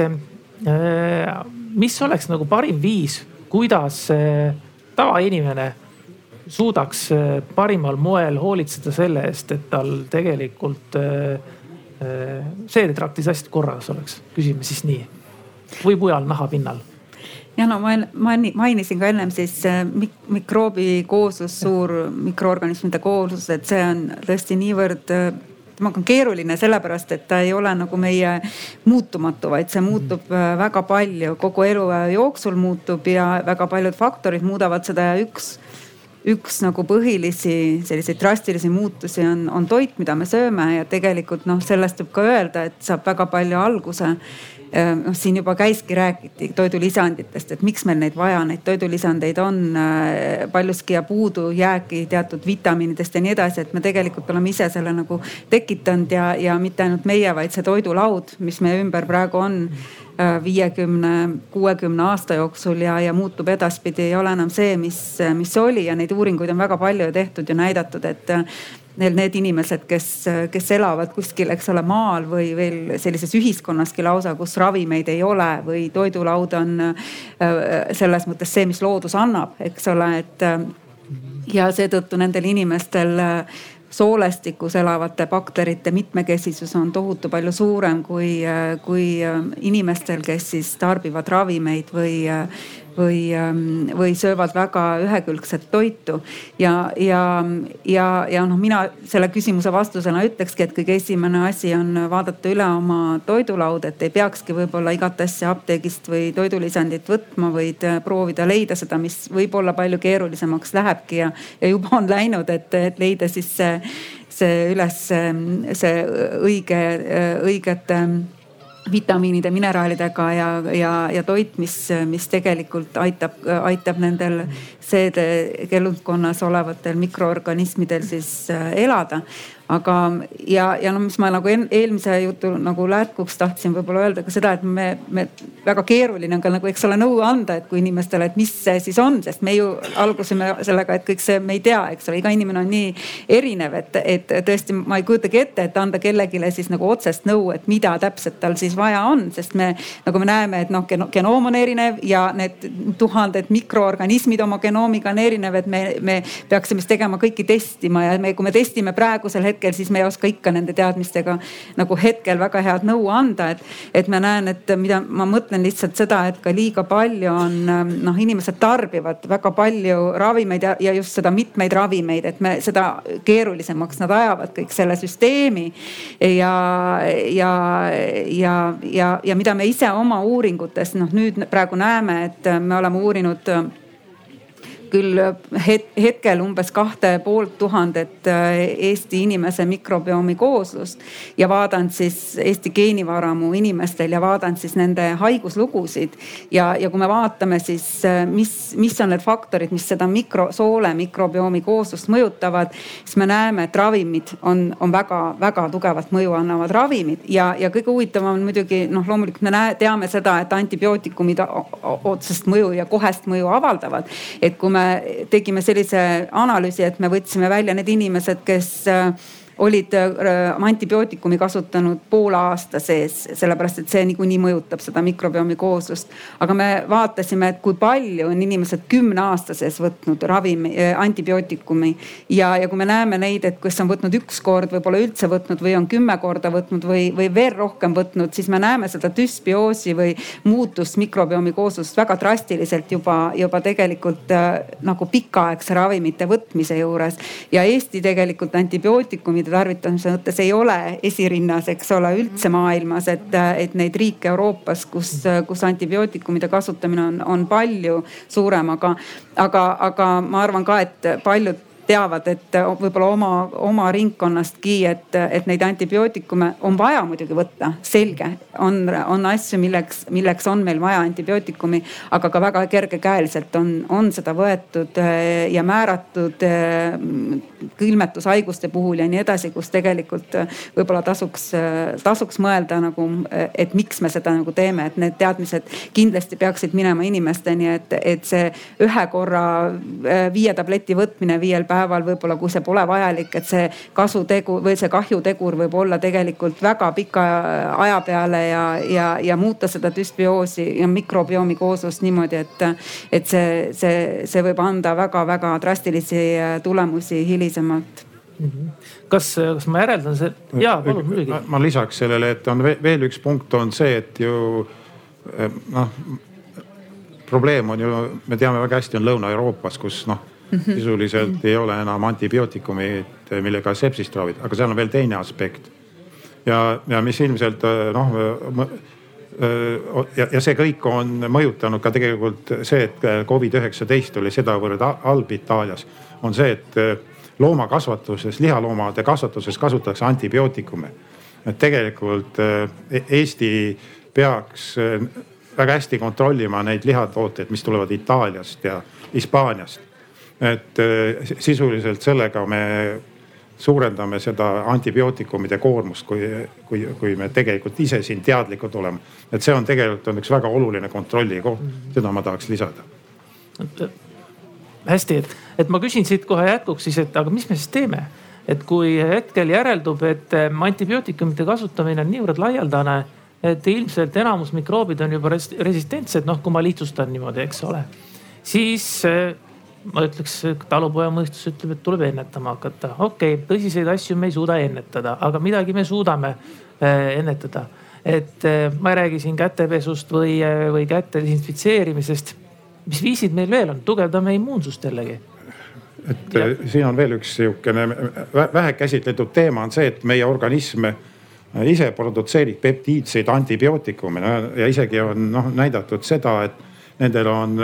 mis oleks nagu parim viis, kuidas tavainimene suudaks parimal moel hoolitseda selle eest, et tal tegelikult seedetraktis asjad korras oleks, küsime siis nii. või mujal nahapinnal ja no ma mainisin ka ennem siis mik mikroobi kooslus, suur mikroorganismide kooslus, et see on tõesti niivõrd temaga on keeruline sellepärast, et ta ei ole nagu meie muutumatu, vaid see muutub äh, väga palju, kogu eluaja jooksul muutub ja väga paljud faktorid muudavad seda ja üks, üks nagu põhilisi selliseid drastilisi muutusi on, on toit, mida me sööme ja tegelikult noh, sellest võib ka öelda, et saab väga palju alguse. Äh, noh, siin juba käiski, räägiti toidulisanditest, et miks meil neid vaja, neid toidulisandeid on äh, paljuski ja puudujääki teatud vitamiinidest ja nii edasi, et me tegelikult oleme ise selle nagu tekitanud ja, ja mitte ainult meie, vaid see toidulaud, mis meie ümber praegu on äh, viiekümne, kuuekümne aasta jooksul ja, ja muutub edaspidi, ei ole enam see, mis, mis oli ja neid uuringuid on väga palju tehtud ja näidatud, et need, need inimesed, kes, kes elavad kuskil, eks ole, maal või veel sellises ühiskonnaski lausa, kus ravimeid ei ole või toidulaud on äh, selles mõttes see, mis loodus annab, eks ole, et. Äh, ja seetõttu nendel inimestel äh, soolestikus elavate bakterite mitmekesisus on tohutu palju suurem kui, kui inimestel, kes siis tarbivad ravimeid või, või, ähm, või söövad väga ühekülgset toitu. ja, ja, ja, ja noh, mina selle küsimuse vastusena ütlekski, et kõige esimene asi on vaadata üle oma toidulaud, et ei peakski võib-olla igat asja apteegist või toidulisandit võtma, vaid äh, proovida leida seda, mis võib-olla palju keerulisemaks lähebki ja, ja juba on läinud, et, et leida siis see, see üles see õige, õigete vitamiinide, mineraalidega ja, ja, ja toit, mis, mis tegelikult aitab, aitab nendel seedekelundkonnas olevatel mikroorganismidel siis äh, elada aga, ja, ja no mis ma nagu eelmise jutu nagu lätkuks tahtsin võib-olla öelda ka seda, et me, me väga keeruline on ka nagu, eks ole, nõu anda, et kui inimestele, et mis see siis on, sest me ju algusime sellega, et kõik see me ei tea, eks ole, iga inimene on nii erinev, et, et tõesti ma ei kujutagi ette, et anda kellelegi siis nagu otsest nõu, et mida täpselt tal siis vaja on, sest me nagu me näeme, et noh, genoom on erinev ja need tuhanded mikroorganismid oma genoomiga on erinev, et me, me peaksime siis tegema kõiki testima ja me, kui me testime praegusel hetkel hetkel, siis me ei oska ikka nende teadmistega nagu hetkel väga head nõu anda, et, et ma näen, et mida ma mõtlen lihtsalt seda, et ka liiga palju on noh, inimesed tarbivad väga palju ravimeid ja, ja just seda mitmeid ravimeid, et me seda keerulisemaks nad ajavad kõik selle süsteemi. ja, ja, ja, ja, ja mida me ise oma uuringutes noh, nüüd praegu näeme, et me oleme uurinud küll hetkel umbes kahte poolt tuhandet äh, Eesti inimese mikrobiomi kooslust ja vaadanud siis Eesti geenivaramu inimestel ja vaadanud siis nende haiguslugusid. ja, ja kui me vaatame siis, äh, mis, mis on need faktorid, mis seda mikro, soole mikrobiomi kooslust mõjutavad, siis me näeme, et ravimid on, on väga-väga tugevat mõju annavad ravimid ja, ja kõige huvitavam on muidugi noh, loomulikult me näe, teame seda, et antibiootikumid otsest mõju ja kohest mõju avaldavad. et kui me tegime sellise analüüsi, et me võtsime välja need inimesed, kes äh, olid antibiootikumi kasutanud poole aasta sees, sellepärast et see niikuinii mõjutab seda mikrobiomi kooslust. aga me vaatasime, et kui palju on inimesed kümne aasta sees võtnud ravimi, antibiootikumi ja, ja kui me näeme neid, et kes on võtnud üks kord, võib-olla üldse võtnud või on kümme korda võtnud või, või veel rohkem võtnud, siis me näeme seda düsbioosi või muutust mikrobiomi kooslust väga drastiliselt juba, juba tegelikult äh, nagu pikaaegse ravimite võtmise juures. ja Eesti tegelikult antibiootikumide tarvitamise mõttes ei ole esirinnas, eks ole, üldse maailmas, et, et neid riike Euroopas, kus, kus antibiootikumide kasutamine on, on palju suurem, aga, aga, aga ma arvan ka, et paljud teavad, et võib-olla oma, oma ringkonnastki, et, et neid antibiootikume on vaja muidugi võtta, selge. on, on asju, milleks, milleks on meil vaja antibiootikumi, aga ka väga kergekäeliselt on, on seda võetud eh, ja määratud eh, külmetushaiguste puhul ja nii edasi, kus tegelikult võib-olla tasuks, tasuks mõelda nagu, et miks me seda nagu teeme, et need teadmised kindlasti peaksid minema inimesteni, et, et see ühe korra eh, viie tableti võtmine viiel päeval päeval võib-olla, kui see pole vajalik, et see kasutegur või see kahjutegur võib olla tegelikult väga pika aja peale ja, ja, ja muuta seda düsbioosi ja mikrobiomi kooslust niimoodi, et, et see, see, see võib anda väga-väga drastilisi tulemusi hilisemalt kas, kas ma järeldan see, jaa palun muidugi. ma lisaks sellele, et on veel üks punkt on see, et ju eh, noh probleem on ju, me teame väga hästi, on Lõuna-Euroopas, kus noh. Sisuliselt ei ole enam antibiootikumid, millega sepsist ravida, aga seal on veel teine aspekt. ja, ja mis ilmselt noh ja, ja see kõik on mõjutanud ka tegelikult see, et Covid-19 oli sedavõrd halb Itaalias, on see, et loomakasvatuses, lihaloomade kasvatuses kasutatakse antibiootikume. et tegelikult e-, Eesti peaks väga hästi kontrollima neid lihatooteid, mis tulevad Itaaliast ja Hispaaniast et äh, sisuliselt sellega me suurendame seda antibiootikumide koormust, kui, kui, kui me tegelikult ise siin teadlikud oleme. et see on tegelikult on üks väga oluline kontrolli koht, seda ma tahaks lisada. hästi, et, et ma küsin siit kohe jätkuks siis, et aga mis me siis teeme? et kui hetkel järeldub, et äh, antibiootikumide kasutamine on niivõrd laialdane, et ilmselt enamus mikroobid on juba resistentsed, noh, kui ma lihtsustan niimoodi, eks ole, siis ma ütleks, talupoja mõistus ütleb, et tuleb ennetama hakata. okei okay,, tõsiseid asju me ei suuda ennetada, aga midagi me suudame äh, ennetada. et äh, ma ei räägi siin kätepesust või, äh, või käte desinfitseerimisest. mis viisid meil veel on, tugevdame immuunsust jällegi et ja. siin on veel üks sihukene vähe käsitletud teema on see, et meie organism ise produtseerib peptiidseid antibiootikume ja isegi on noh näidatud seda, et nendel on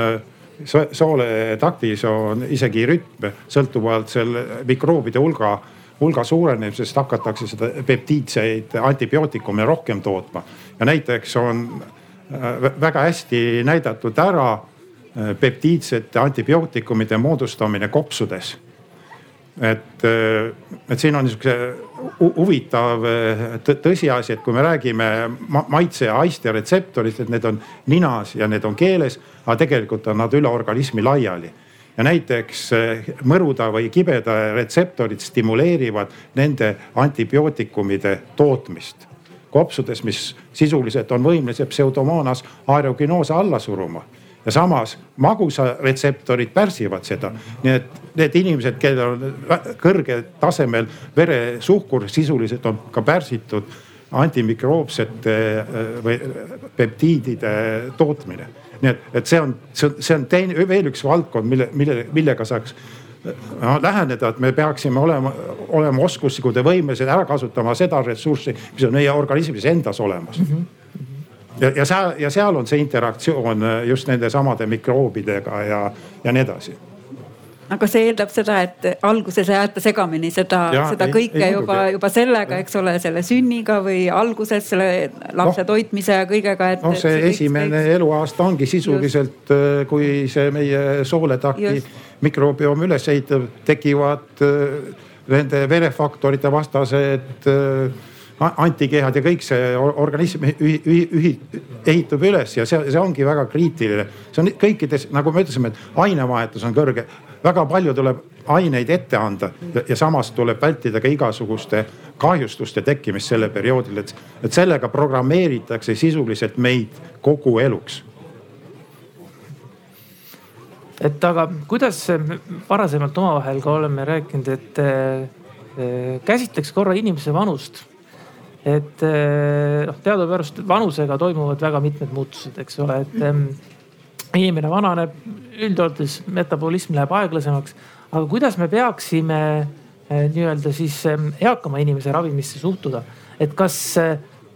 soole taktis on isegi rütm sõltuvalt selle mikroobide hulga, hulga suurenemisest hakatakse seda peptiidseid antibiootikume rohkem tootma. ja näiteks on äh, väga hästi näidatud ära äh, peptiidsete antibiootikumide moodustamine kopsudes et, äh, et siin on niisuguse huvitav tõsiasi, et kui me räägime maitse ja haiste retseptorist, et need on ninas ja need on keeles, aga tegelikult on nad üle organismi laiali. Ja näiteks eh, mõruda või kibeda retseptorid stimuleerivad nende antibiootikumide tootmist. Kopsudes, mis sisuliselt on võimelised pseudomoonas aerogenoosa alla suruma ja samas magusaretseptorid pärsivad seda. nii et need inimesed, kellel on kõrgel tasemel veresuhkur, sisuliselt on ka pärsitud antimikroopsete eh, või peptiidide tootmine nii et, et see on, see on, see on teine, veel üks valdkond, mille, mille, millega saaks no, läheneda, et me peaksime olema, olema oskuslikud ja võimelised ära kasutama seda ressurssi, mis on meie organismis endas olemas mm. -hmm. Ja, ja seal, ja seal on see interaktsioon just nende samade mikroobidega ja, ja nii edasi. Aga see eeldab seda, et alguses aeta segamini seda, seda ei, kõike ei, juba, juba sellega, eks ole, selle sünniga või alguses selle lapse no, toitmise ja kõigega. noh, see, see esimene kõik... eluaasta ongi sisuliselt, äh, kui see meie sooletakti mikrobiom üles ehitab, tekivad äh, nende verefaktorite vastased äh, antikehad ja kõik see organism ehitub üles ja see, see ongi väga kriitiline. see on kõikides, nagu me ütlesime, et ainevahetus on kõrge väga palju tuleb aineid ette anda ja samas tuleb vältida ka igasuguste kahjustuste tekkimist sellel perioodil, et, et sellega programmeeritakse sisuliselt meid kogu eluks et aga kuidas varasemalt omavahel ka oleme rääkinud, et äh, käsitleks korra inimese vanust. Et äh, noh, teadupärast vanusega toimuvad väga mitmed muutused, eks ole, et inimene vananeb, üldjoontes metabolism läheb aeglasemaks. aga kuidas me peaksime äh, nii-öelda siis eakama inimese ravimisse suhtuda, et kas,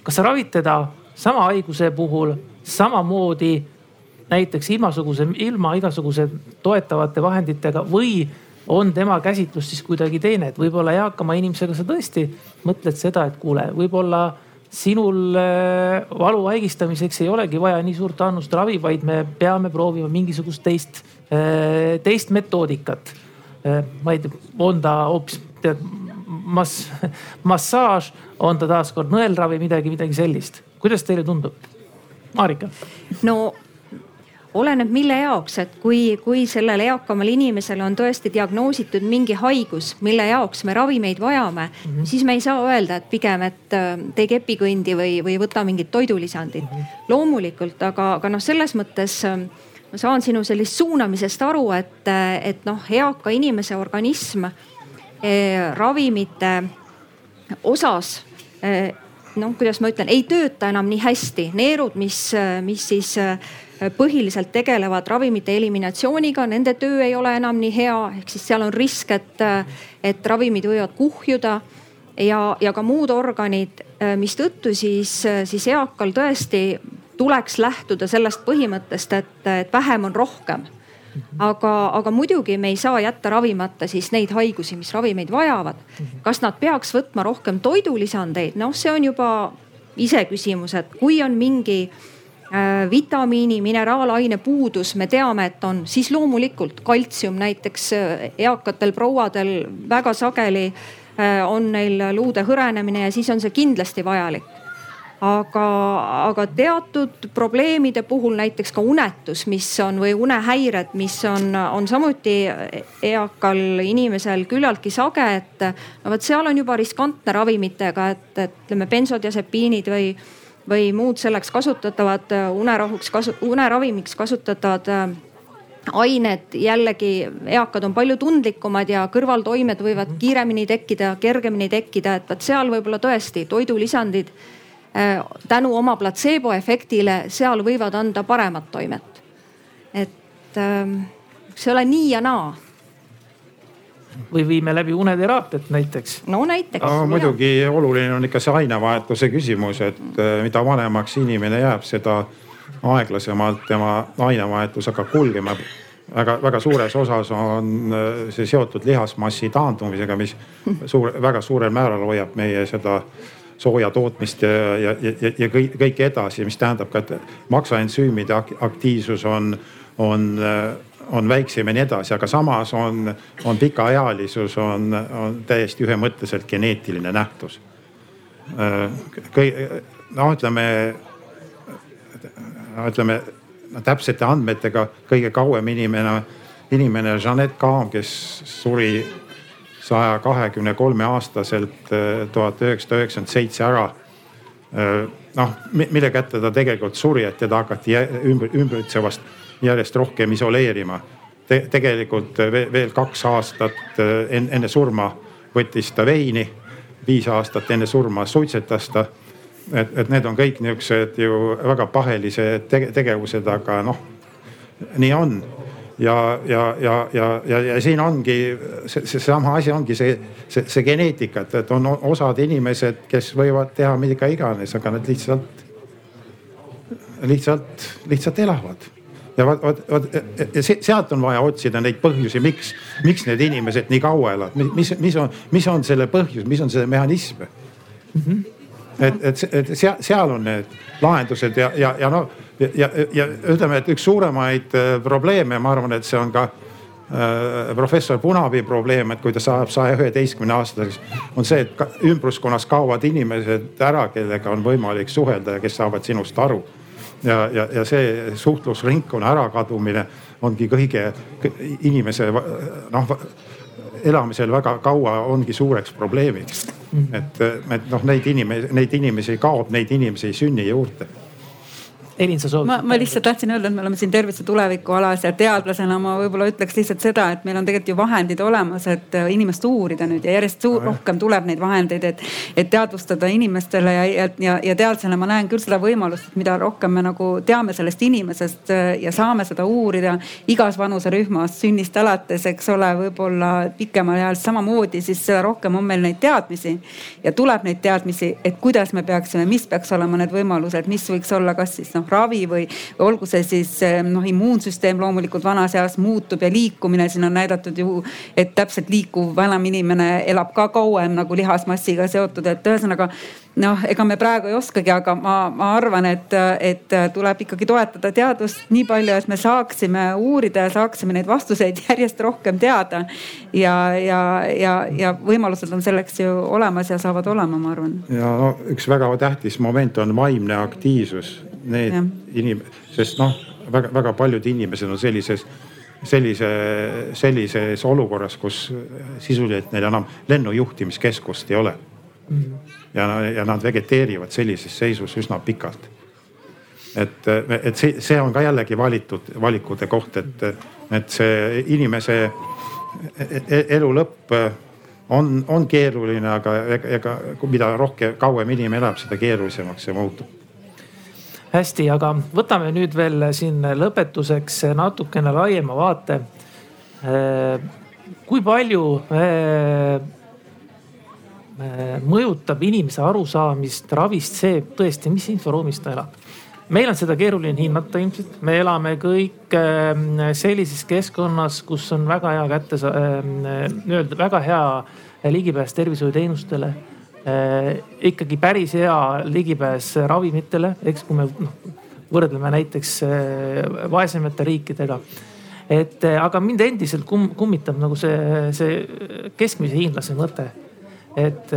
kas ravid teda sama haiguse puhul samamoodi näiteks ilmasuguse, ilma igasuguse toetavate vahenditega või on tema käsitlus siis kuidagi teine, et võib-olla eakama inimesega sa tõesti mõtled seda, et kuule, võib-olla sinul äh, valu haigistamiseks ei olegi vaja nii suurt annust ravi, vaid me peame proovima mingisugust teist, äh, teist metoodikat. Äh, ma ei tea, on ta hoopis tead mass, massaaž, on ta taaskord nõelravi, midagi, midagi sellist. kuidas teile tundub? Marika. no oleneb, mille jaoks, et kui, kui sellel eakamal inimesel on tõesti diagnoositud mingi haigus, mille jaoks me ravimeid vajame mm, -hmm. siis me ei saa öelda, et pigem, et äh, tee kepikõndi või, või võta mingit toidulisandit mm. -hmm. loomulikult, aga, aga noh, selles mõttes äh, ma saan sinu sellisest suunamisest aru, et, äh, et noh, eaka inimese organism eh, ravimite osas eh, noh, kuidas ma ütlen, ei tööta enam nii hästi. neerud, mis, mis siis eh, põhiliselt tegelevad ravimite eliminatsiooniga, nende töö ei ole enam nii hea, ehk siis seal on risk, et, et ravimid võivad kuhjuda. Ja, ja ka muud organid, mistõttu siis, siis eakal tõesti tuleks lähtuda sellest põhimõttest, et, et vähem on rohkem. Aga, aga muidugi me ei saa jätta ravimata siis neid haigusi, mis ravimeid vajavad. kas nad peaks võtma rohkem toidulisandeid, noh, see on juba iseküsimus, et kui on mingi äh, Äh, vitamiini, mineraalaine puudus, me teame, et on, siis loomulikult kaltsium näiteks äh, eakatel prouadel väga sageli äh, on neil luude hõrenemine ja siis on see kindlasti vajalik. Aga, aga teatud probleemide puhul näiteks ka unetus, mis on või unehäired, mis on, on samuti eakal inimesel küllaltki sage, et no vot seal on juba riskantne ravimitega, et, et ütleme bensodiasepiinid või või muud selleks kasutatavad äh, unerahuks kasu-, uneravimiks kasutatavad äh, ained jällegi eakad on palju tundlikumad ja kõrvaltoimed võivad mhm. kiiremini tekkida, kergemini tekkida, et vot seal võib-olla tõesti toidulisandid äh, tänu oma platseeboefektile, seal võivad anda paremat toimet. et ähm, see ole nii ja naa või viime läbi uneteraapiat näiteks. no näiteks no,. muidugi oluline on ikka see ainevahetuse küsimus, et äh, mida vanemaks inimene jääb, seda aeglasemalt tema ainevahetus hakkab kulgema. väga-väga suures osas on äh, see seotud lihasmassi taandumisega, mis suur, väga suurel määral hoiab meie seda sooja tootmist ja, ja, ja, ja kõik, kõike edasi, mis tähendab ka, et maksaensüümide aktiivsus on, on äh, on väiksem ja nii edasi, aga samas on, on pikaealisus on, on täiesti ühemõtteliselt geneetiline nähtus. no ütleme, ütleme täpsete andmetega kõige kauem inimene, inimene Jeanette Kaam, kes suri saja kahekümne kolme aastaselt tuhat üheksasada üheksakümmend seitse ära noh, mille kätte ta tegelikult suri, et teda hakati ümbritsevast järjest rohkem isoleerima Te. tegelikult veel kaks aastat eh, enne surma võttis ta veini, viis aastat enne surma suitsetas ta. et, et need on kõik niisugused ju väga pahelised tegevused, aga noh, nii on ja, ja, ja, ja, ja, ja siin ongi see, seesama asi ongi see, see, see geneetika, et, et on osad inimesed, kes võivad teha mida iganes, aga nad lihtsalt, lihtsalt, lihtsalt elavad ja vot, vot, vot sealt on vaja otsida neid põhjusi, miks, miks need inimesed nii kaua elavad, mis, mis on, mis on selle põhjus, mis on see mehhanism mm. -hmm. et, et, et seal, seal on need lahendused ja, ja, ja noh, ja, ja, ja ütleme, et üks suuremaid äh, probleeme, ma arvan, et see on ka äh, professor Punapi probleem, et kui ta saab saja üheteistkümne aastaseks, on see, et ka ümbruskonnas kaovad inimesed ära, kellega on võimalik suhelda ja kes saavad sinust aru ja, ja, ja see suhtlusringkonna ärakadumine ongi kõige inimese noh elamisel väga kaua ongi suureks probleemiks. -hmm. et, et noh, neid inimesi, neid inimesi kaob, neid inimesi ei sünni juurde Elin, sa soovid? ma, ma lihtsalt tahtsin öelda, et me oleme siin tervise tuleviku alas ja teadlasena ma võib-olla ütleks lihtsalt seda, et meil on tegelikult ju vahendid olemas, et äh, inimest uurida nüüd ja järjest suur, rohkem tuleb neid vahendeid, et, et teadvustada inimestele ja, ja, ja, ja teadlasena ma näen küll seda võimalust, et mida rohkem me nagu teame sellest inimesest äh, ja saame seda uurida igas vanuserühmas sünnist alates, eks ole, võib-olla pikemal ajal samamoodi, siis seda rohkem on meil neid teadmisi ja tuleb neid teadmisi, et kuidas me peaksime, mis peaks olema need võimalused, mis võiks olla, kas siis noh ravi või olgu see siis eh, noh, immuunsüsteem loomulikult vanas eas muutub ja liikumine, siin on näidatud ju, et täpselt liikuv vanem inimene elab ka kauem nagu lihasmassiga seotud, et ühesõnaga noh, ega me praegu ei oskagi, aga ma, ma arvan, et, et tuleb ikkagi toetada teadust nii palju, et me saaksime uurida ja saaksime neid vastuseid järjest rohkem teada. ja, ja, ja, ja võimalused on selleks ju olemas ja saavad olema, ma arvan. ja no üks väga tähtis moment on vaimne aktiivsus need inim-, sest noh, väga-väga paljud inimesed on sellises, sellise, sellises olukorras, kus sisuliselt neil enam lennujuhtimiskeskust ei ole mm. -hmm. ja, ja nad vegeteerivad sellises seisus üsna pikalt. et, et see, see on ka jällegi valitud valikute koht, et, et see inimese e-, e-, elu lõpp on, on keeruline, aga ega, ega mida rohkem, kauem inimene elab, seda keerulisemaks see muutub hästi, aga võtame nüüd veel siin lõpetuseks natukene laiema vaate. kui palju mõjutab inimese arusaamist ravist see tõesti, mis inforuumis ta elab? meil on seda keeruline hinnata ilmselt, me elame kõik sellises keskkonnas, kus on väga hea kätte, nii-öelda väga hea ligipääs tervishoiuteenustele ikkagi päris hea ligipääs ravimitele, eks kui me noh võrdleme näiteks äh, vaesemate riikidega. et äh, aga mind endiselt kum, kummitab nagu see, see keskmise hiinlase mõte. et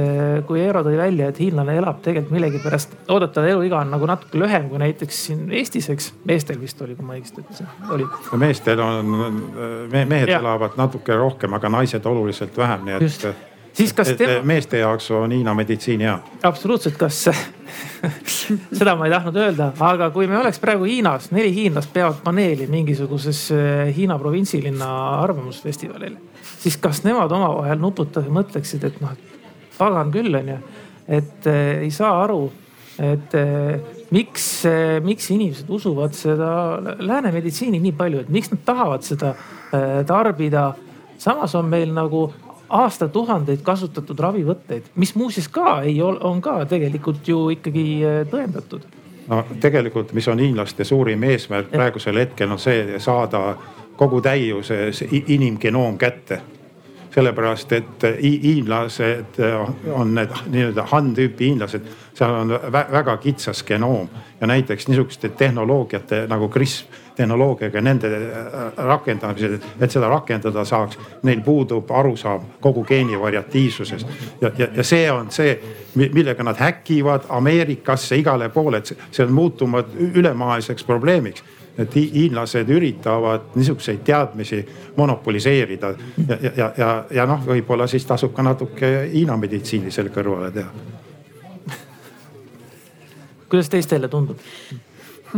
kui Eero tõi välja, et hiinlane elab tegelikult millegipärast, oodatav eluiga on nagu natuke lühem kui näiteks siin Eestis, eks. meestel vist oli, kui ma õigesti ütlesin, oli. meestel on me,, mehed ja. elavad natuke rohkem, aga naised oluliselt vähem, nii et Just siis kas tema. meeste jaoks on Hiina meditsiin hea. absoluutselt, kas seda ma ei tahtnud öelda, aga kui me oleks praegu Hiinas, neli hiinlast peavad paneeli mingisuguses eh, Hiina provintsilinna arvamusfestivalil, siis kas nemad omavahel nuputades mõtleksid, et noh, pagan küll onju, et äh, ei saa aru, et äh, miks äh,, miks inimesed usuvad seda lääne meditsiini nii palju, et miks nad tahavad seda äh, tarbida samas on meil nagu aastatuhandeid kasutatud ravivõtteid, mis muuseas ka ei ole, on ka tegelikult ju ikkagi äh, tõendatud. no tegelikult, mis on hiinlaste suurim eesmärk praegusel hetkel on see saada kogu täiuses inimgenoom kätte sellepärast et hiinlased on need nii-öelda Han-tüüpi hiinlased, seal on väga kitsas genoom. Ja näiteks niisuguste tehnoloogiate nagu CRISP tehnoloogiaga nende äh, rakendamisel, et seda rakendada saaks, neil puudub arusaam kogu geeni variatiivsusest. ja, ja, ja see on see, millega nad häkivad Ameerikasse igale poole, et see on muutunud ülemaailmseks probleemiks et hiinlased üritavad niisuguseid teadmisi monopoliseerida ja, ja, ja, ja, ja noh, võib-olla siis tasub ka natuke Hiina meditsiini selle kõrvale teha. kuidas teistele tundub?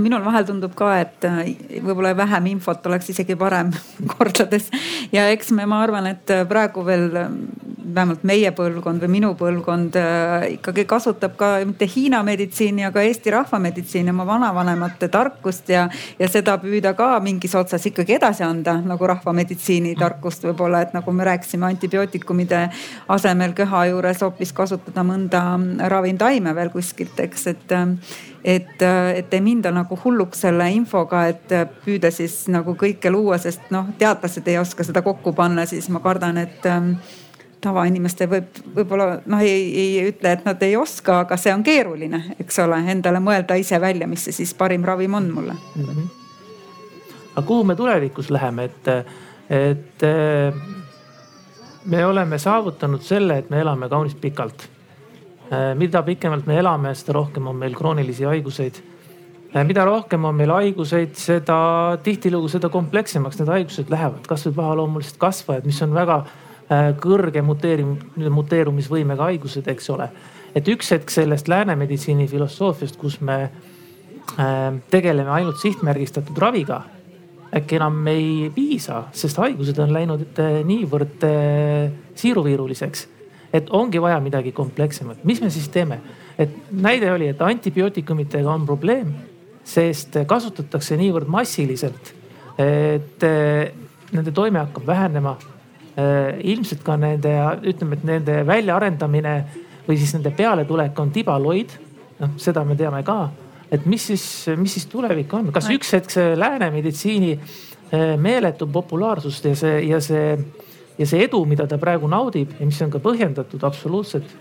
Minul vahel tundub ka, et äh, võib-olla vähem infot oleks isegi parem kordades. ja eks me, ma arvan, et äh, praegu veel äh, vähemalt meie põlvkond või minu põlvkond ikkagi kasutab ka mitte Hiina meditsiini, aga Eesti rahvameditsiini, oma vanavanemate tarkust ja, ja seda püüda ka mingis otsas ikkagi edasi anda nagu rahvameditsiini tarkust võib-olla, et nagu me rääkisime antibiootikumide asemel köha juures hoopis kasutada mõnda ravimtaime veel kuskilt, eks, et et, et ei minda nagu hulluks selle infoga, et püüda siis nagu kõike luua, sest noh, teadlased ei oska seda kokku panna, siis ma kardan, et ähm, tavainimeste võib, võib-olla noh, ei, ei ütle, et nad ei oska, aga see on keeruline, eks ole, endale mõelda ise välja, mis see siis parim ravim on mulle mm. -hmm. aga kuhu me tulevikus läheme, et, et me oleme saavutanud selle, et me elame kaunis pikalt Äh, mida pikemalt me elame, seda rohkem on meil kroonilisi haiguseid. mida rohkem on meil haiguseid, seda tihtilugu, seda komplekssemaks need haigused lähevad, kasvõi pahaloomulised kasvajad, mis on väga äh, kõrge muteerim-, muteerumisvõimega haigused, eks ole. et üks hetk sellest lääne meditsiini filosoofiast, kus me äh, tegeleme ainult sihtmärgistatud raviga, äkki enam ei piisa, sest haigused on läinud niivõrd siiruviiruliseks, et ongi vaja midagi komplekssemat. mis me siis teeme? et näide oli, et antibiootikumidega on probleem sest kasutatakse niivõrd massiliselt, et eh, nende toime hakkab vähenema. Eh, ilmselt ka nende, ütleme, et nende väljaarendamine või siis nende pealetulek on tibaloid. noh, seda me teame ka, et mis siis, mis siis tulevik on, kas üks hetk see lääne meditsiini eh, meeletu populaarsust ja see, ja see, ja see edu, mida ta praegu naudib ja mis on ka põhjendatud absoluutselt.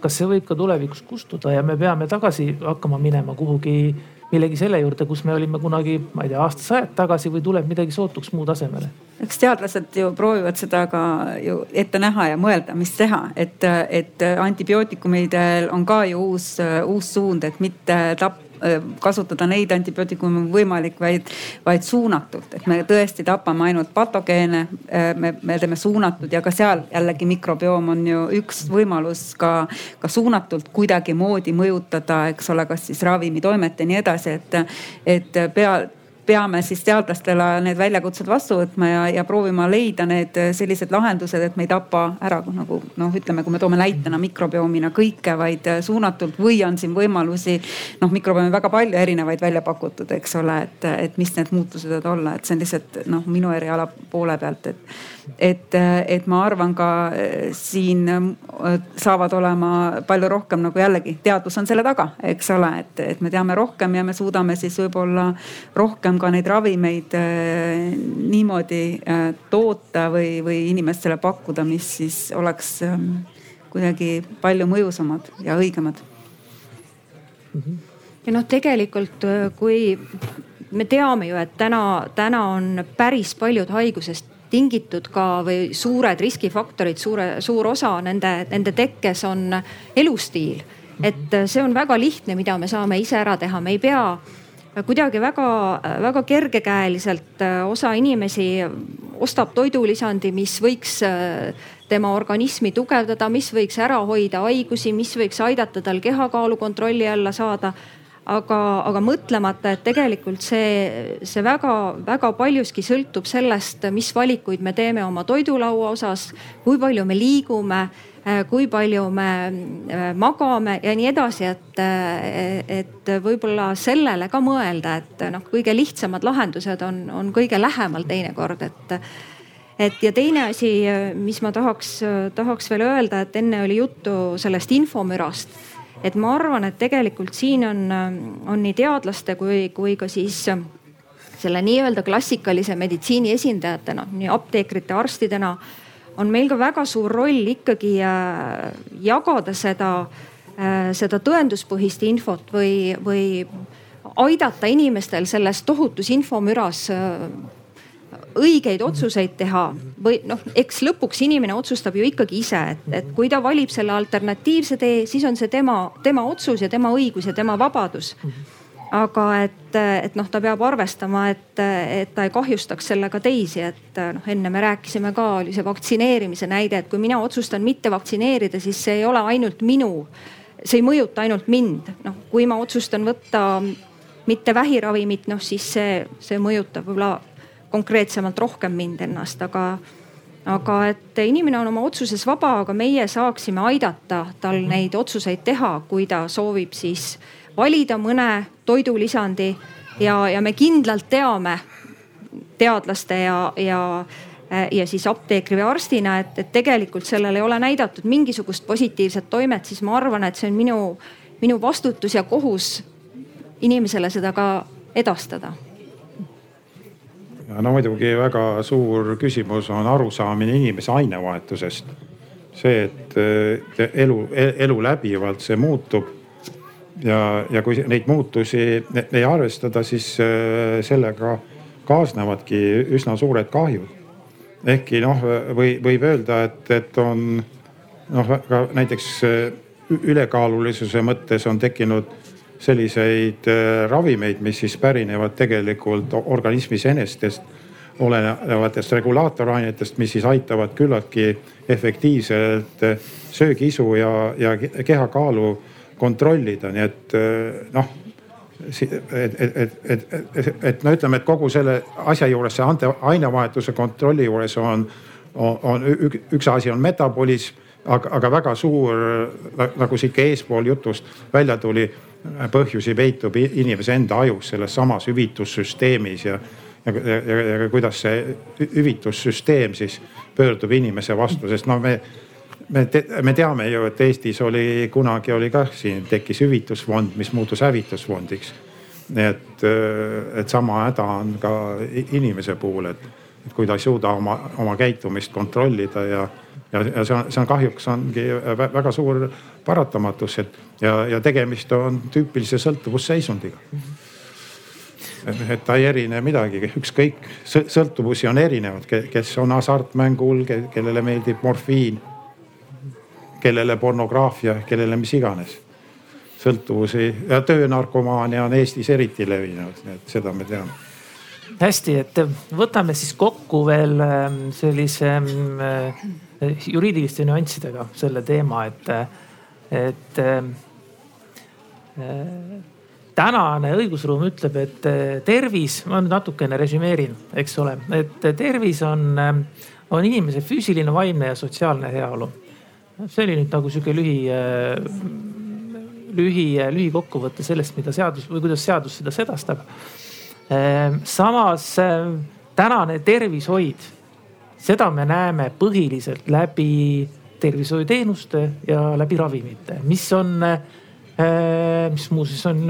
kas see võib ka tulevikus kustuda ja me peame tagasi hakkama minema kuhugi millegi selle juurde, kus me olime kunagi, ma ei tea, aastasajad tagasi või tuleb midagi sootuks muud asemele? eks teadlased ju proovivad seda ka ju ette näha ja mõelda, mis teha, et, et antibiootikumidel on ka ju uus, uus suund, et mitte tappa kasutada neid antibiootikume võimalik, vaid, vaid suunatult, et me tõesti tapame ainult patogeene. Äh, me, me teeme suunatud ja ka seal jällegi mikrobioom on ju üks võimalus ka, ka suunatult kuidagimoodi mõjutada, eks ole, kas siis ravimitoimet ja nii edasi, et, et pea peame siis teadlastele need väljakutsed vastu võtma ja, ja proovima leida need sellised lahendused, et me ei tapa ära nagu noh, ütleme, kui me toome näitena mikrobioomina kõike, vaid suunatult või on siin võimalusi. noh, mikrobioome väga palju erinevaid välja pakutud, eks ole, et, et mis need muutused võivad olla, et see on lihtsalt noh, minu eriala poole pealt, et et, et ma arvan ka eh, siin eh, saavad olema palju rohkem nagu jällegi teadus on selle taga, eks ole, et, et me teame rohkem ja me suudame siis võib-olla rohkem ka neid ravimeid eh, niimoodi toota või, või inimestele pakkuda, mis siis oleks kuidagi palju mõjusamad ja õigemad. ja noh, tegelikult kui me teame ju, et täna, täna on päris paljud haigusest tingitud ka või suured riskifaktorid, suure, suur osa nende, nende tekkes on elustiil. et see on väga lihtne, mida me saame ise ära teha, me ei pea kuidagi väga-väga kergekäeliselt, osa inimesi ostab toidulisandi, mis võiks tema organismi tugevdada, mis võiks ära hoida haigusi, mis võiks aidata tal kehakaalu kontrolli alla saada aga, aga mõtlemata, et tegelikult see, see väga-väga paljuski sõltub sellest, mis valikuid me teeme oma toidulaua osas, kui palju me liigume kui palju me äh, magame ja nii edasi, et, äh, et võib-olla sellele ka mõelda, et noh, kõige lihtsamad lahendused on, on kõige lähemal teinekord, et et ja teine asi, mis ma tahaks, tahaks veel öelda, et enne oli juttu sellest infomürast et ma arvan, et tegelikult siin on, on nii teadlaste kui, kui ka siis selle nii-öelda klassikalise meditsiini esindajatena, nii apteekrite, arstidena on meil ka väga suur roll ikkagi äh, jagada seda, äh, seda tõenduspõhist infot või, või aidata inimestel selles tohutus infomüras äh, õigeid otsuseid teha või noh, eks lõpuks inimene otsustab ju ikkagi ise, et, et kui ta valib selle alternatiivse tee, siis on see tema, tema otsus ja tema õigus ja tema vabadus. aga et, et noh, ta peab arvestama, et, et ta ei kahjustaks sellega teisi, et noh, enne me rääkisime ka, oli see vaktsineerimise näide, et kui mina otsustan mitte vaktsineerida, siis see ei ole ainult minu, see ei mõjuta ainult mind, noh kui ma otsustan võtta mitte vähiravimit, noh siis see, see mõjutab võib-olla konkreetsemalt rohkem mind ennast, aga, aga et inimene on oma otsuses vaba, aga meie saaksime aidata tal mhm. neid otsuseid teha, kui ta soovib siis valida mõne toidulisandi ja, ja me kindlalt teame teadlaste ja, ja ja siis apteekri või arstina, et, et tegelikult sellel ei ole näidatud mingisugust positiivset toimet, siis ma arvan, et see on minu, minu vastutus ja kohus inimesele seda ka edastada ja no muidugi väga suur küsimus on arusaamine inimese ainevahetusest. see, et elu, elu läbivalt see muutub ja, ja kui neid muutusi ei arvestada, siis äh, sellega kaasnevadki üsna suured kahjud. ehkki noh, või võib öelda, et, et on noh, ka näiteks äh, ülekaalulisuse mõttes on tekkinud selliseid ravimeid, mis siis pärinevad tegelikult organismis enestest olenevatest regulaatorrainetest, mis siis aitavad küllaltki efektiivselt söögiisu ja, ja kehakaalu kontrollida, nii et noh et, et, et, et, et, et no ütleme, et kogu selle asja juures, see ante, ainevahetuse kontrolli juures on, on, on üks asi on metabolism, aga, aga väga suur nagu sihuke eespool jutust välja tuli, põhjusi peitub inimese enda ajus selles samas hüvitussüsteemis ja, ja, ja, ja, ja kuidas see hüvitussüsteem siis pöördub inimese vastu, sest no me me, te, me teame ju, et Eestis oli kunagi oli kah siin tekkis hüvitusfond, mis muutus hävitusfondiks. nii et, et sama häda on ka inimese puhul, et, et kui ta ei suuda oma, oma käitumist kontrollida ja, ja, ja see on, see on kahjuks ongi väga suur paratamatus, et ja, ja tegemist on tüüpilise sõltuvusseisundiga et ta ei erine midagi, ükskõik, sõltuvusi on erinevad, kes on hasartmängul, kellele meeldib morfiin kellele pornograafia, kellele mis iganes. sõltuvusi ja töönarkomaania on Eestis eriti levinud, nii et seda me teame. Hästi, et võtame siis kokku veel ähm, sellise ähm, äh, juriidiliste nüanssidega selle teema, et, et ähm, äh, tänane õigusruum ütleb, et äh, tervis, ma nüüd natukene resümeerin, eks ole, et tervis on, on inimese füüsiline, vaimne ja sotsiaalne heaolu see oli nüüd nagu sihuke lühi, lühi, lühikokkuvõte sellest, mida seadus või kuidas seadus seda sedastab. Ehm, samas ehm, tänane tervishoid, seda me näeme põhiliselt läbi tervishoiuteenuste ja läbi ravimite, mis on, ehm, mis muuseas on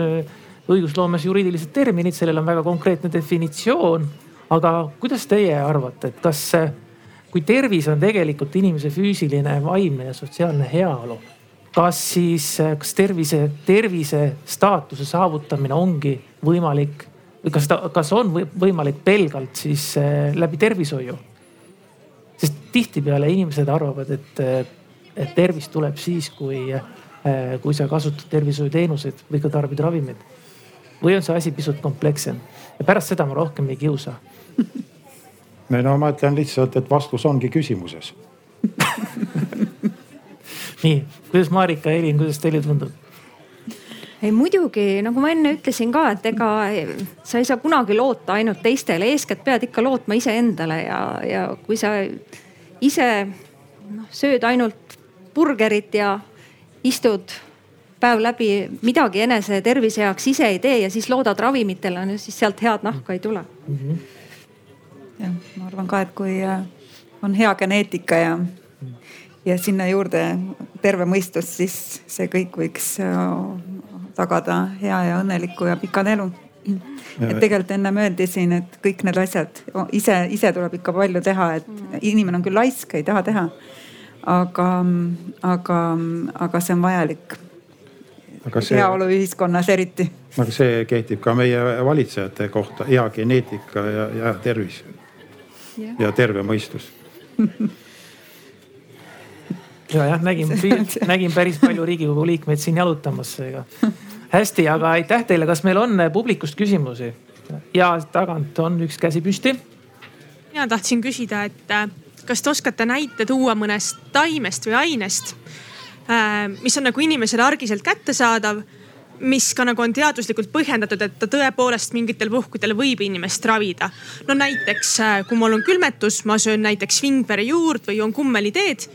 õigusloomes juriidilised terminid, sellel on väga konkreetne definitsioon. aga kuidas teie arvate, et kas kui tervis on tegelikult inimese füüsiline, vaimne ja sotsiaalne heaolu, kas siis, kas tervise, tervise staatuse saavutamine ongi võimalik või kas ta, kas on võimalik pelgalt siis äh, läbi tervishoiu? sest tihtipeale inimesed arvavad, et, et tervis tuleb siis, kui, äh, kui sa kasutad tervishoiuteenuseid või ka tarbid ravimeid. või on see asi pisut komplekssem ja pärast seda ma rohkem ei kiusa no ma ütlen lihtsalt, et vastus ongi küsimuses nii, kuidas Marika, Elin, kuidas teile tundub? Ei muidugi, nagu ma enne ütlesin ka, et ega sa ei saa kunagi loota ainult teistele, eeskätt pead ikka lootma iseendale ja, ja kui sa ise noh, sööd ainult burgerit ja istud päev läbi midagi enese tervise heaks ise ei tee ja siis loodad ravimitele, no siis sealt head nahka ei tule mm. -hmm jah, ma arvan ka, et kui äh, on hea geneetika ja, ja sinna juurde terve mõistus, siis see kõik võiks äh, tagada hea ja õnneliku ja pika elu. et tegelikult ennem öeldi siin, et kõik need asjad ise, ise tuleb ikka palju teha, et inimene on küll laisk, ei taha teha. aga, aga, aga see on vajalik. heaoluühiskonnas eriti. aga see kehtib ka meie valitsejate kohta, hea geneetika ja, ja tervis ja terve mõistus ja jah, nägin, nägin päris palju riigikogu liikmeid siin jalutamas, seega hästi, aga aitäh teile, kas meil on publikust küsimusi? ja tagant on üks käsi püsti. mina tahtsin küsida, et äh, kas te oskate näite tuua mõnest taimest või ainest, äh, mis on nagu inimesele argiselt kättesaadav mis ka nagu on teaduslikult põhjendatud, et ta tõepoolest mingitel puhkudel võib inimest ravida. no näiteks, kui mul on külmetus, ma söön näiteks Wingberry juurt või joon kummeliteed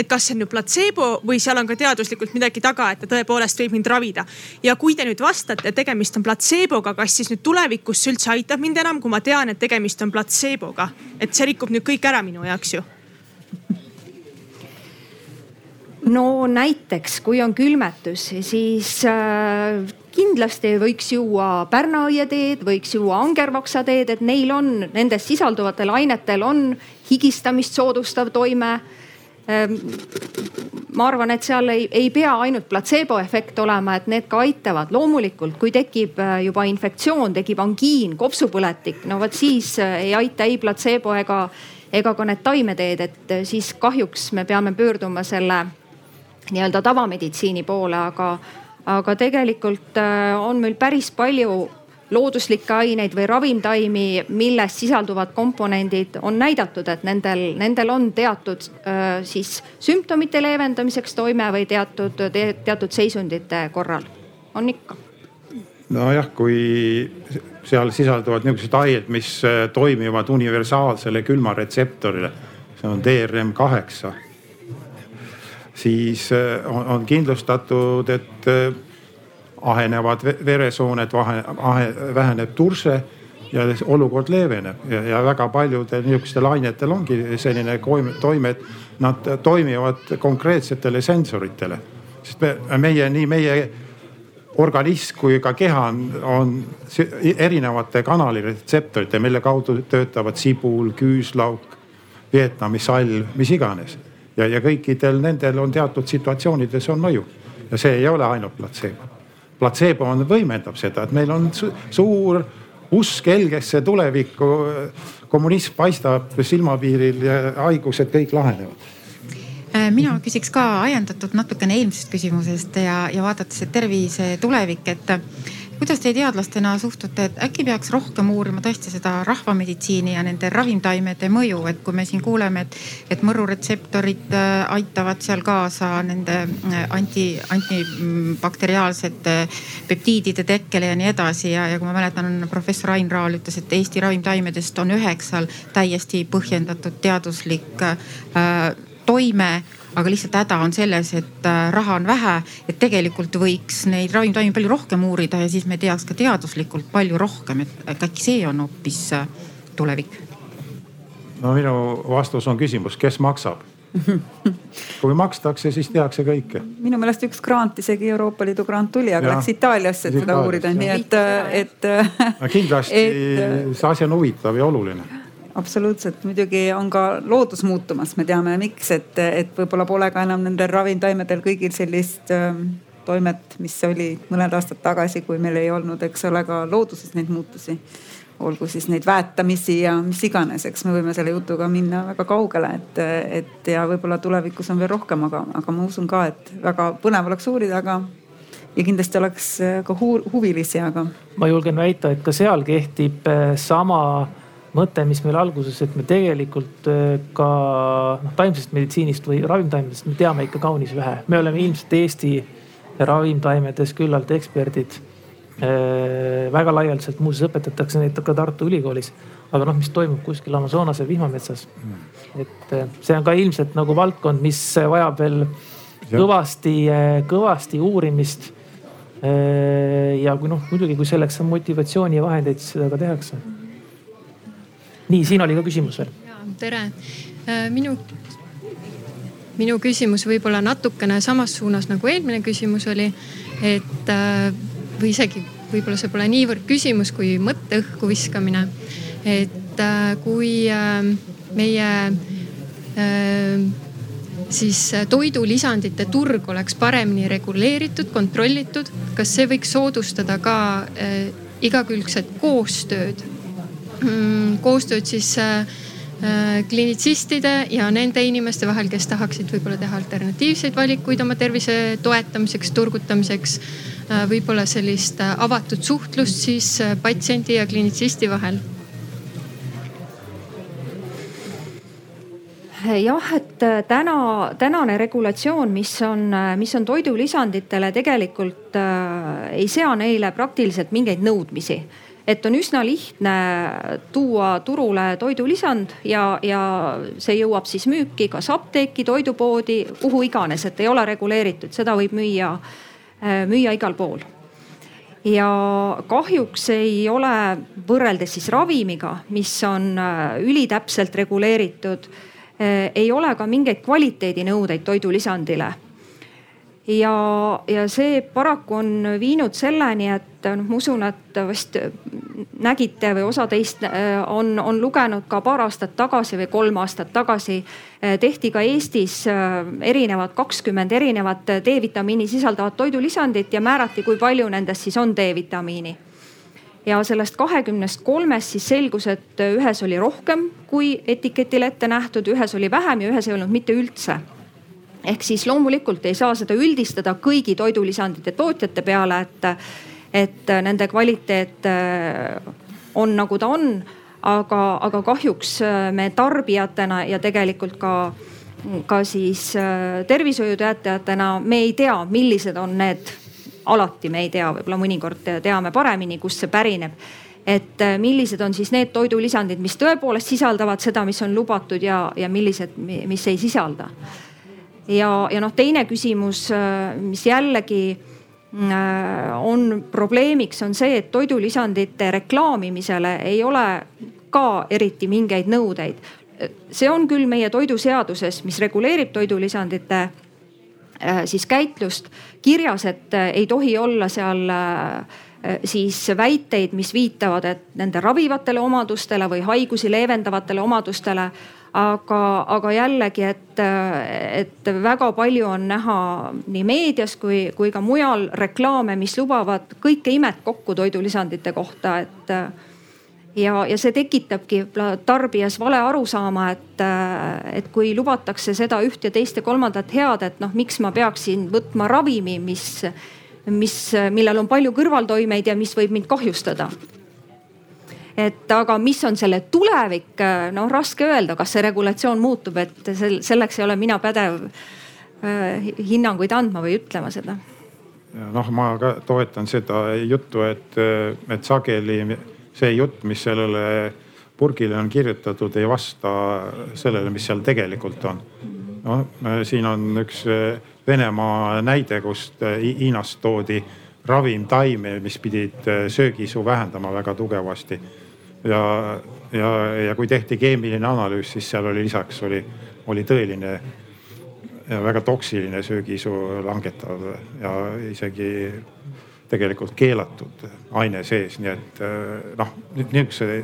et kas see on nüüd platseebo või seal on ka teaduslikult midagi taga, et ta tõepoolest võib mind ravida. ja kui te nüüd vastate, et tegemist on platseeboga, kas siis nüüd tulevikus see üldse aitab mind enam, kui ma tean, et tegemist on platseeboga, et see rikub nüüd kõik ära minu jaoks ju. No näiteks, kui on külmetus, siis äh, kindlasti võiks juua pärnaõieteed, võiks juua angervaksateed, et neil on, nendes sisalduvatel ainetel on higistamist soodustav toime ma arvan, et seal ei, ei pea ainult platseeboefekt olema, et need ka aitavad. loomulikult, kui tekib äh, juba infektsioon, tekib angiin, kopsupõletik, no vot siis äh, ei aita ei platseebo ega, ega ka need taimeteed, et siis kahjuks me peame pöörduma selle nii-öelda tavameditsiini poole, aga, aga tegelikult on meil päris palju looduslikke aineid või ravimtaimi, milles sisalduvad komponendid on näidatud, et nendel, nendel on teatud siis sümptomite leevendamiseks toime või teatud te,, teatud seisundite korral, on ikka. nojah, kui seal sisalduvad niisugused ained, mis toimivad universaalsele külmaretseptorile, see on DRM kaheksa, siis on, on kindlustatud, et ahenevad veresooned, väheneb turse ja olukord leeveneb ja, ja väga paljudel niisugustel ainetel ongi selline toime, et nad toimivad konkreetsetele sensoritele. sest me, meie, nii meie organism kui ka keha on, on erinevate kanaliretseptorite, mille kaudu töötavad sibul, küüslauk, Vietnami salv, mis iganes. ja, ja kõikidel nendel on teatud situatsioonides on mõju ja see ei ole ainult platseebo platseebo on, võimendab seda, et meil on su suur usk helgesse tulevikku. kommunism paistab silmapiiril ja haigused kõik lahenevad äh, mina küsiks ka ajendatult natukene eelmisest küsimusest ja, ja vaadates, et tervise tulevik, et kuidas te teadlastena suhtute, et äkki peaks rohkem uurima tõesti seda rahvameditsiini ja nende ravimtaimede mõju, et kui me siin kuuleme, et, et mõruretseptorid äh, aitavad seal kaasa nende äh, anti, antibakteriaalsete peptiidide tekkele ja nii edasi ja, ja kui ma mäletan, professor Ain Raal ütles, et Eesti ravimtaimedest on üheksal täiesti põhjendatud teaduslik äh, toime aga lihtsalt häda on selles, et äh, raha on vähe, et tegelikult võiks neid ravimtaimi palju rohkem uurida ja siis me teaks ka teaduslikult palju rohkem, et äkki see on hoopis äh, tulevik? no minu vastus on küsimus, kes maksab kui makstakse, siis tehakse kõike. minu meelest üks grant, isegi Euroopa Liidu grant tuli, aga ja, läks Itaaliasse, et seda uurida, nii et, et. kindlasti et, see asi on huvitav ja oluline absoluutselt, muidugi on ka loodus muutumas, me teame, miks, et, et võib-olla pole ka enam nendel ravimtaimedel kõigil sellist äh, toimet, mis oli mõned aastad tagasi, kui meil ei olnud, eks ole, ka looduses neid muutusi. olgu siis neid väetamisi ja mis iganes, eks me võime selle jutuga minna väga kaugele, et, et ja võib-olla tulevikus on veel rohkem, aga, aga ma usun ka, et väga põnev oleks uurida, aga ja kindlasti oleks ka huvilisi, aga. ma julgen väita, et ka seal kehtib äh, sama mõte, mis meil alguses, et me tegelikult äh, ka noh, taimsest meditsiinist või ravimtaimedest me teame ikka kaunis vähe. me oleme ilmselt Eesti ravimtaimedes küllalt eksperdid. Äh, väga laialdaselt muuseas õpetatakse neid ka Tartu Ülikoolis. aga noh, mis toimub kuskil Amazonase vihmametsas. et äh, see on ka ilmselt nagu valdkond, mis vajab veel kõvasti, kõvasti uurimist. ja kui noh, muidugi, kui selleks on motivatsiooni ja vahendeid, siis seda ka tehakse nii, siin oli ka küsimus veel. tere, äh, minu, minu küsimus võib-olla natukene samas suunas nagu eelmine küsimus oli, et äh, või isegi võib-olla see pole niivõrd küsimus kui mõtte õhku viskamine. et äh, kui meie siis toidulisandite turg oleks paremini reguleeritud, kontrollitud, kas see võiks soodustada ka igakülgset koostööd koostööd siis äh, äh, kliinitsistide ja nende inimeste vahel, kes tahaksid võib-olla teha alternatiivseid valikuid oma tervise toetamiseks, turgutamiseks. Äh, võib-olla sellist avatud suhtlust siis patsiendi ja kliinitsisti vahel jah, et täna, tänane regulatsioon, mis on, mis on toidulisanditele tegelikult äh, ei sea neile praktiliselt mingeid nõudmisi et on üsna lihtne tuua turule toidulisand ja, ja see jõuab siis müüki kas apteeki, toidupoodi, kuhu iganes, et ei ole reguleeritud, seda võib müüa, äh, müüa igal pool. Ja kahjuks ei ole võrreldes siis ravimiga, mis on äh, ülitäpselt reguleeritud, äh, ei ole ka mingeid kvaliteedinõudeid toidulisandile ja, ja see paraku on viinud selleni, et noh, ma usun, et vast nägite või osa teist äh, on, on lugenud ka paar aastat tagasi või kolm aastat tagasi äh, tehti ka Eestis äh, erinevad, kakskümmend erinevat D-vitamiini sisaldavat toidulisandit ja määrati, kui palju nendest siis on D-vitamiini. Ja sellest kahekümnest kolmest siis selgus, et ühes oli rohkem kui etiketil ette nähtud, ühes oli vähem ja ühes ei olnud mitte üldse ehk siis loomulikult ei saa seda üldistada kõigi toidulisandite tootjate peale, et, et nende kvaliteet on nagu ta on. aga, aga kahjuks me tarbijatena ja tegelikult ka ka siis äh, tervishoiutöötajatena me ei tea, millised on need, alati me ei tea, võib-olla mõnikord teame paremini, kust see pärineb. et äh, millised on siis need toidulisandid, mis tõepoolest sisaldavad seda, mis on lubatud ja, ja millised, mis ei sisalda. Ja, ja noh, teine küsimus, äh, mis jällegi on probleemiks, on see, et toidulisandite reklaamimisele ei ole ka eriti mingeid nõudeid see on küll meie toiduseaduses, mis reguleerib toidulisandite äh, siis käitlust kirjas, et äh, ei tohi olla seal äh, siis väiteid, mis viitavad, et nende ravivatele omadustele või haigusi leevendavatele omadustele. Aga, aga jällegi, et, et väga palju on näha nii meedias kui, kui ka mujal reklaame, mis lubavad kõike imet kokku toidulisandite kohta, et ja, ja see tekitabki tarbijas vale arusaama, et, et kui lubatakse seda üht ja teist ja kolmandat head, et noh, miks ma peaksin võtma ravimi, mis, mis, millel on palju kõrvaltoimeid ja mis võib mind kahjustada et aga mis on selle tulevik, noh raske öelda, kas see regulatsioon muutub, et sel, selleks ei ole mina pädev äh, hinnanguid andma või ütlema seda. noh, ma ka toetan seda juttu, et, et sageli see jutt, mis sellele purgile on kirjutatud, ei vasta sellele, mis seal tegelikult on. noh, siin on üks Venemaa näide, kust Hiinast toodi ravimtaime, mis pidid söögiisu vähendama väga tugevasti. Ja, ja, ja kui tehti keemiline analüüs, siis seal oli lisaks oli, oli tõeline väga toksiline söögiisu langetav ja isegi tegelikult keelatud aine sees, nii et eh, noh, nihukese,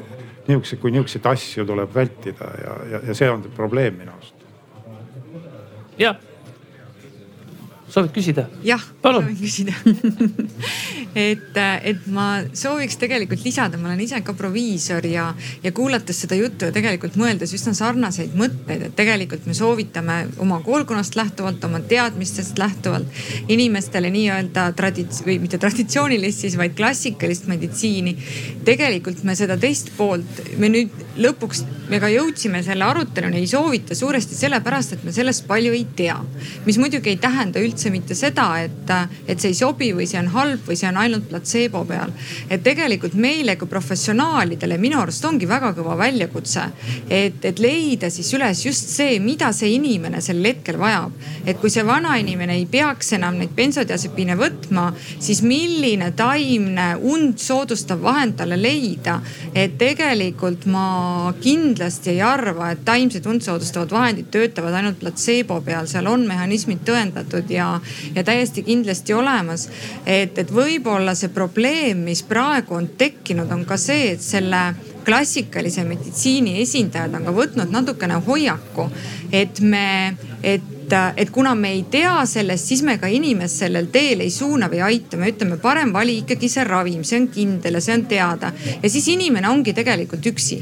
nihukese, kui nihukeseid asju tuleb vältida ja, ja, ja see on probleem minu arust. jah soovid küsida? jah, soovin küsida et, et ma sooviks tegelikult lisada, ma olen ise ka proviisor ja, ja kuulates seda juttu ja tegelikult mõeldes üsna sarnaseid mõtteid, et tegelikult me soovitame oma koolkonnast lähtuvalt, oma teadmistest lähtuvalt inimestele nii-öelda tradits- või mitte traditsioonilist siis, vaid klassikalist meditsiini. tegelikult me seda teist poolt, me nüüd lõpuks me ka jõudsime selle aruteluni, ei soovita suuresti sellepärast, et me sellest palju ei tea. mis muidugi ei tähenda üldse mitte seda, et, et see ei sobi või see on halb või see on ainult platseebo peal. et tegelikult meile kui professionaalidele minu arust ongi väga kõva väljakutse, et, et leida siis üles just see, mida see inimene sel hetkel vajab. et kui see vanainimene ei peaks enam neid bensodiasepiine võtma, siis milline taimne und soodustav vahend talle leida. et tegelikult ma kindlasti ei arva, et taimsed und soodustavad vahendid töötavad ainult platseebo peal, seal on mehhanismid tõendatud ja, ja täiesti kindlasti olemas. et, et võib-olla see probleem, mis praegu on tekkinud, on ka see, et selle klassikalise meditsiini esindajad on ka võtnud natukene hoiaku, et me, et et kuna me ei tea sellest, siis me ka inimest sellel teel ei suuna või aita, me ütleme, parem vali ikkagi see ravim, see on kindel ja see on teada. ja siis inimene ongi tegelikult üksi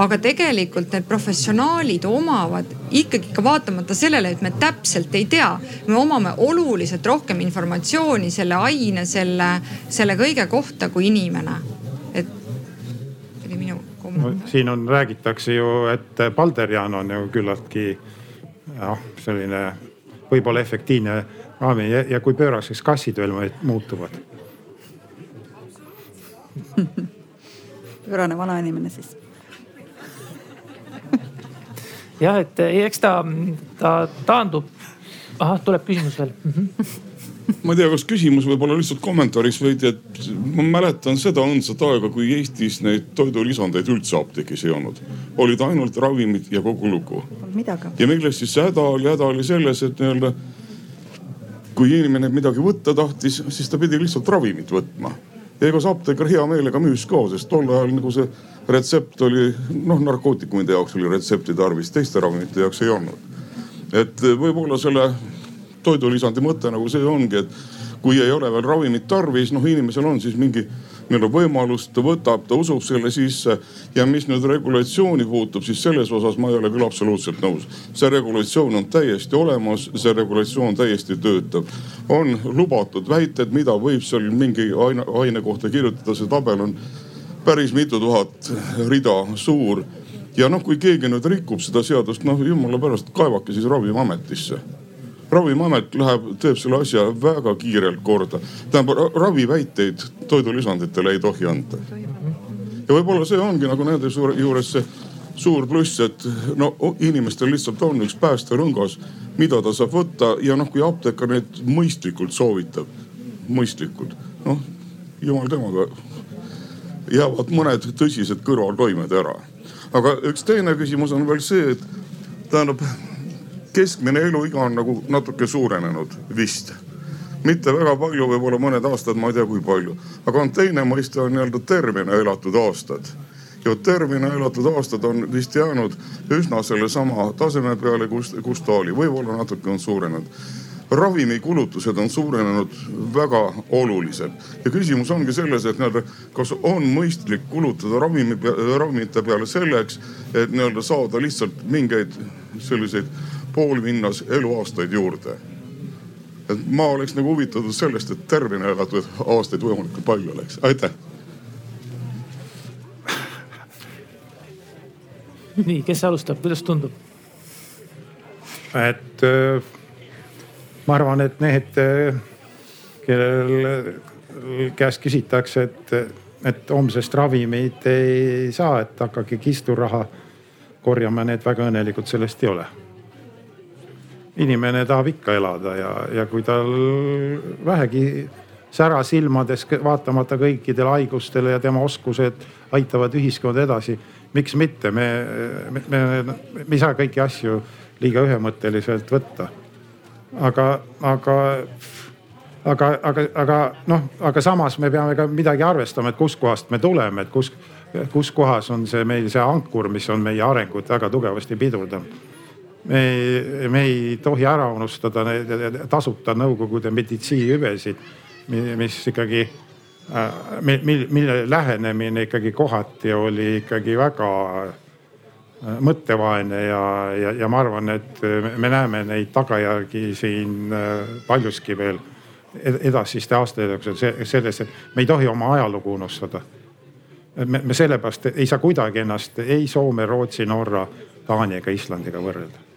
aga tegelikult need professionaalid omavad ikkagi ka vaatamata sellele, et me täpselt ei tea, me omame oluliselt rohkem informatsiooni selle aine, selle, selle kõige kohta kui inimene. et see oli minu kommentaar no,. siin on, räägitakse ju, et Balderian on ju küllaltki noh, selline võib-olla efektiivne raami ja, ja kui pööraseks kassid veel muutuvad pöörane vanainimene siis jah, et eks ta, ta taandub. ahah, tuleb küsimus veel mm. -hmm ma ei tea, kas küsimus võib olla lihtsalt kommentaariks veidi, et ma mäletan seda õndsat aega, kui Eestis neid toidulisandeid üldse apteegis ei olnud. olid ainult ravimid ja kogu lugu. ja milles siis see häda oli? häda oli selles, et nii-öelda kui inimene midagi võtta tahtis, siis ta pidi lihtsalt ravimit võtma. Ja ega see apteeker hea meelega müüs ka, sest tol ajal nagu see retsept oli noh, narkootikumide jaoks oli retsepti tarvis, teiste ravimite jaoks ei olnud. et võib-olla selle toidulisandi mõte nagu see ongi, et kui ei ole veel ravimit tarvis, noh inimesel on siis mingi neil on võimalus, ta võtab, ta usub selle sisse. ja mis nüüd regulatsiooni puutub, siis selles osas ma ei ole küll absoluutselt nõus. see regulatsioon on täiesti olemas, see regulatsioon täiesti töötab. on lubatud väited, mida võib seal mingi aine, aine kohta kirjutada, see tabel on päris mitu tuhat rida suur ja noh, kui keegi nüüd rikub seda seadust, noh jumala pärast, kaevake siis Ravimiametisse ravimiamet läheb, teeb selle asja väga kiirelt korda. tähendab raviväiteid toidulisanditele ei tohi anda. ja võib-olla see ongi nagu nende juures see suur pluss, et no inimestel lihtsalt on üks päästerõngas, mida ta saab võtta ja noh, kui apteeker neid mõistlikult soovitab, mõistlikult, noh jumal temaga jäävad mõned tõsised kõrvaltoimed ära. aga üks teine küsimus on veel see, et tähendab keskmine eluiga on nagu natuke suurenenud vist mitte väga palju, võib-olla mõned aastad, ma ei tea, kui palju. aga on teine mõiste on nii-öelda tervena elatud aastad. ja tervena elatud aastad on vist jäänud üsna sellesama taseme peale, kus, kus ta oli, võib-olla natuke on suurenenud ravimikulutused on suurenenud väga oluliselt ja küsimus ongi selles, et nii-öelda kas on mõistlik kulutada ravimi, ravimite peale selleks, et nii-öelda saada lihtsalt mingeid selliseid poolvinnas eluaastaid juurde. et ma oleks nagu huvitatud sellest, et tervena elatud aastaid võimalikult palju oleks, aitäh. nii, kes alustab, kuidas tundub? et äh, ma arvan, et need, äh, kellel käest küsitakse, et, et homsest ravimeid ei saa, et hakake kisturaha korjama, need väga õnnelikud sellest ei ole inimene tahab ikka elada ja, ja kui tal vähegi sära silmades, vaatamata kõikidele haigustele ja tema oskused aitavad ühiskonda edasi. miks mitte, me, me, me, me ei saa kõiki asju liiga ühemõtteliselt võtta. aga, aga, aga, aga, aga noh, aga samas me peame ka midagi arvestama, et kuskohast me tuleme, et kus, kus kohas on see meil see ankur, mis on meie arengut väga tugevasti pidurdanud me ei, me ei tohi ära unustada tasuta Nõukogude meditsiinihüvesid, mis ikkagi, äh, mille lähenemine ikkagi kohati oli ikkagi väga äh, mõttevaene ja, ja, ja ma arvan, et me näeme neid tagajärgi siin äh, paljuski veel edasiste aastate jooksul selles, et me ei tohi oma ajalugu unustada. me, me sellepärast ei saa kuidagi ennast ei Soome, Rootsi, Norra, Taani ega Islandiga võrrelda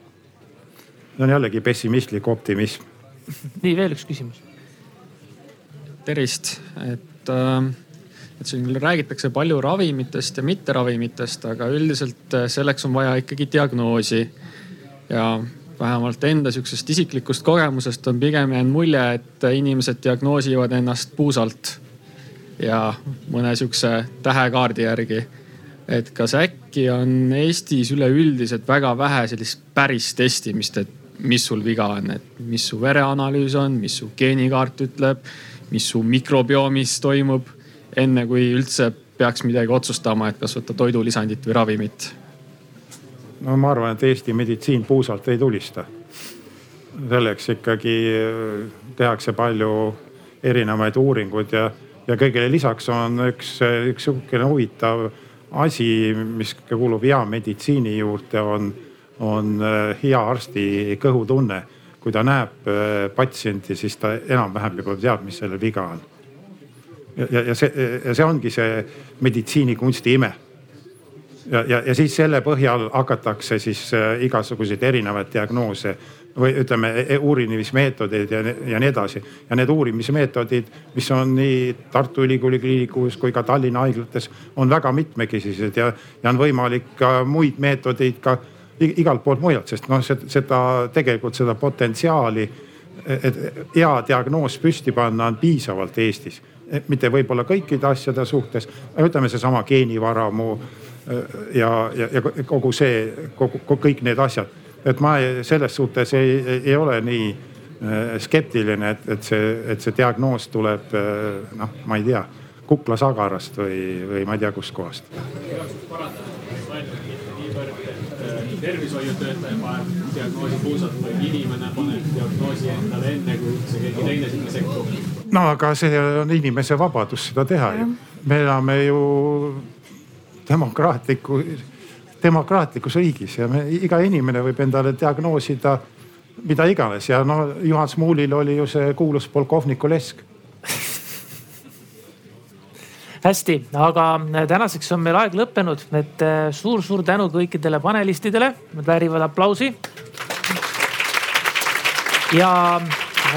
see on jällegi pessimistlik optimism. nii, veel üks küsimus. tervist, et äh, et siin küll räägitakse palju ravimitest ja mitteravimitest, aga üldiselt äh, selleks on vaja ikkagi diagnoosi. ja vähemalt enda sihukesest isiklikust kogemusest on pigem jäänud mulje, et inimesed diagnoosivad ennast puusalt ja mõne sihukese tähekaardi järgi. et kas äkki on Eestis üleüldiselt väga vähe sellist päris testimist, et mis sul viga on, et mis su vereanalüüs on, mis su geenikaart ütleb, mis su mikrobiomis toimub. enne kui üldse peaks midagi otsustama, et kas võtta toidulisandit või ravimit. no ma arvan, et Eesti meditsiin puusalt ei tulista. selleks ikkagi äh, tehakse palju erinevaid uuringuid ja, ja kõigele lisaks on üks, üks sihukene huvitav asi, mis kuulub hea meditsiini juurde, on on äh, hea arsti kõhutunne. kui ta näeb äh, patsienti, siis ta enam-vähem juba teab, mis sellel viga on. ja, ja, see, ja see ongi see meditsiinikunsti ime. ja, ja, ja siis selle põhjal hakatakse siis äh, igasuguseid erinevaid diagnoose või ütleme e, e, uurimismeetodeid ja, ja nii edasi. ja need uurimismeetodid, mis on nii Tartu Ülikooli kliinikus kui ka Tallinna haiglates, on väga mitmekesised ja, ja on võimalik ka muid meetodeid ka igalt poolt mujalt, sest noh, seda tegelikult seda potentsiaali, et hea diagnoos püsti panna on piisavalt Eestis. mitte võib-olla kõikide asjade suhtes, ütleme seesama geenivaramu äh, ja, ja, ja kogu see, kogu, kõik need asjad. et ma selles suhtes ei, ei ole nii äh, skeptiline, et, et see, et see diagnoos tuleb äh, noh, ma ei tea, kuklasagarast või, või ma ei tea kustkohast tervishoiutöötaja paneb diagnoosi puusalt, vaid inimene paneb diagnoosi endale enne, kui üldse keegi teine sinna sekkub. no aga see on inimese vabadus seda teha ju. me elame ju demokraatliku, demokraatlikus riigis ja me, iga inimene võib endale diagnoosida mida iganes ja no Juhan Smuulil oli ju see kuulus polkovniku lesk hästi, aga tänaseks on meil aeg lõppenud, et suur-suur tänu kõikidele panelistidele, nad väärivad aplausi. ja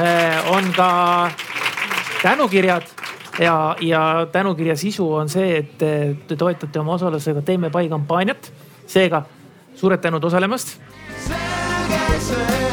eh, on ka tänukirjad ja, ja tänukirja sisu on see, et te toetate oma osalusega Teeme Pai kampaaniat. seega suured tänud osalemast. selge see,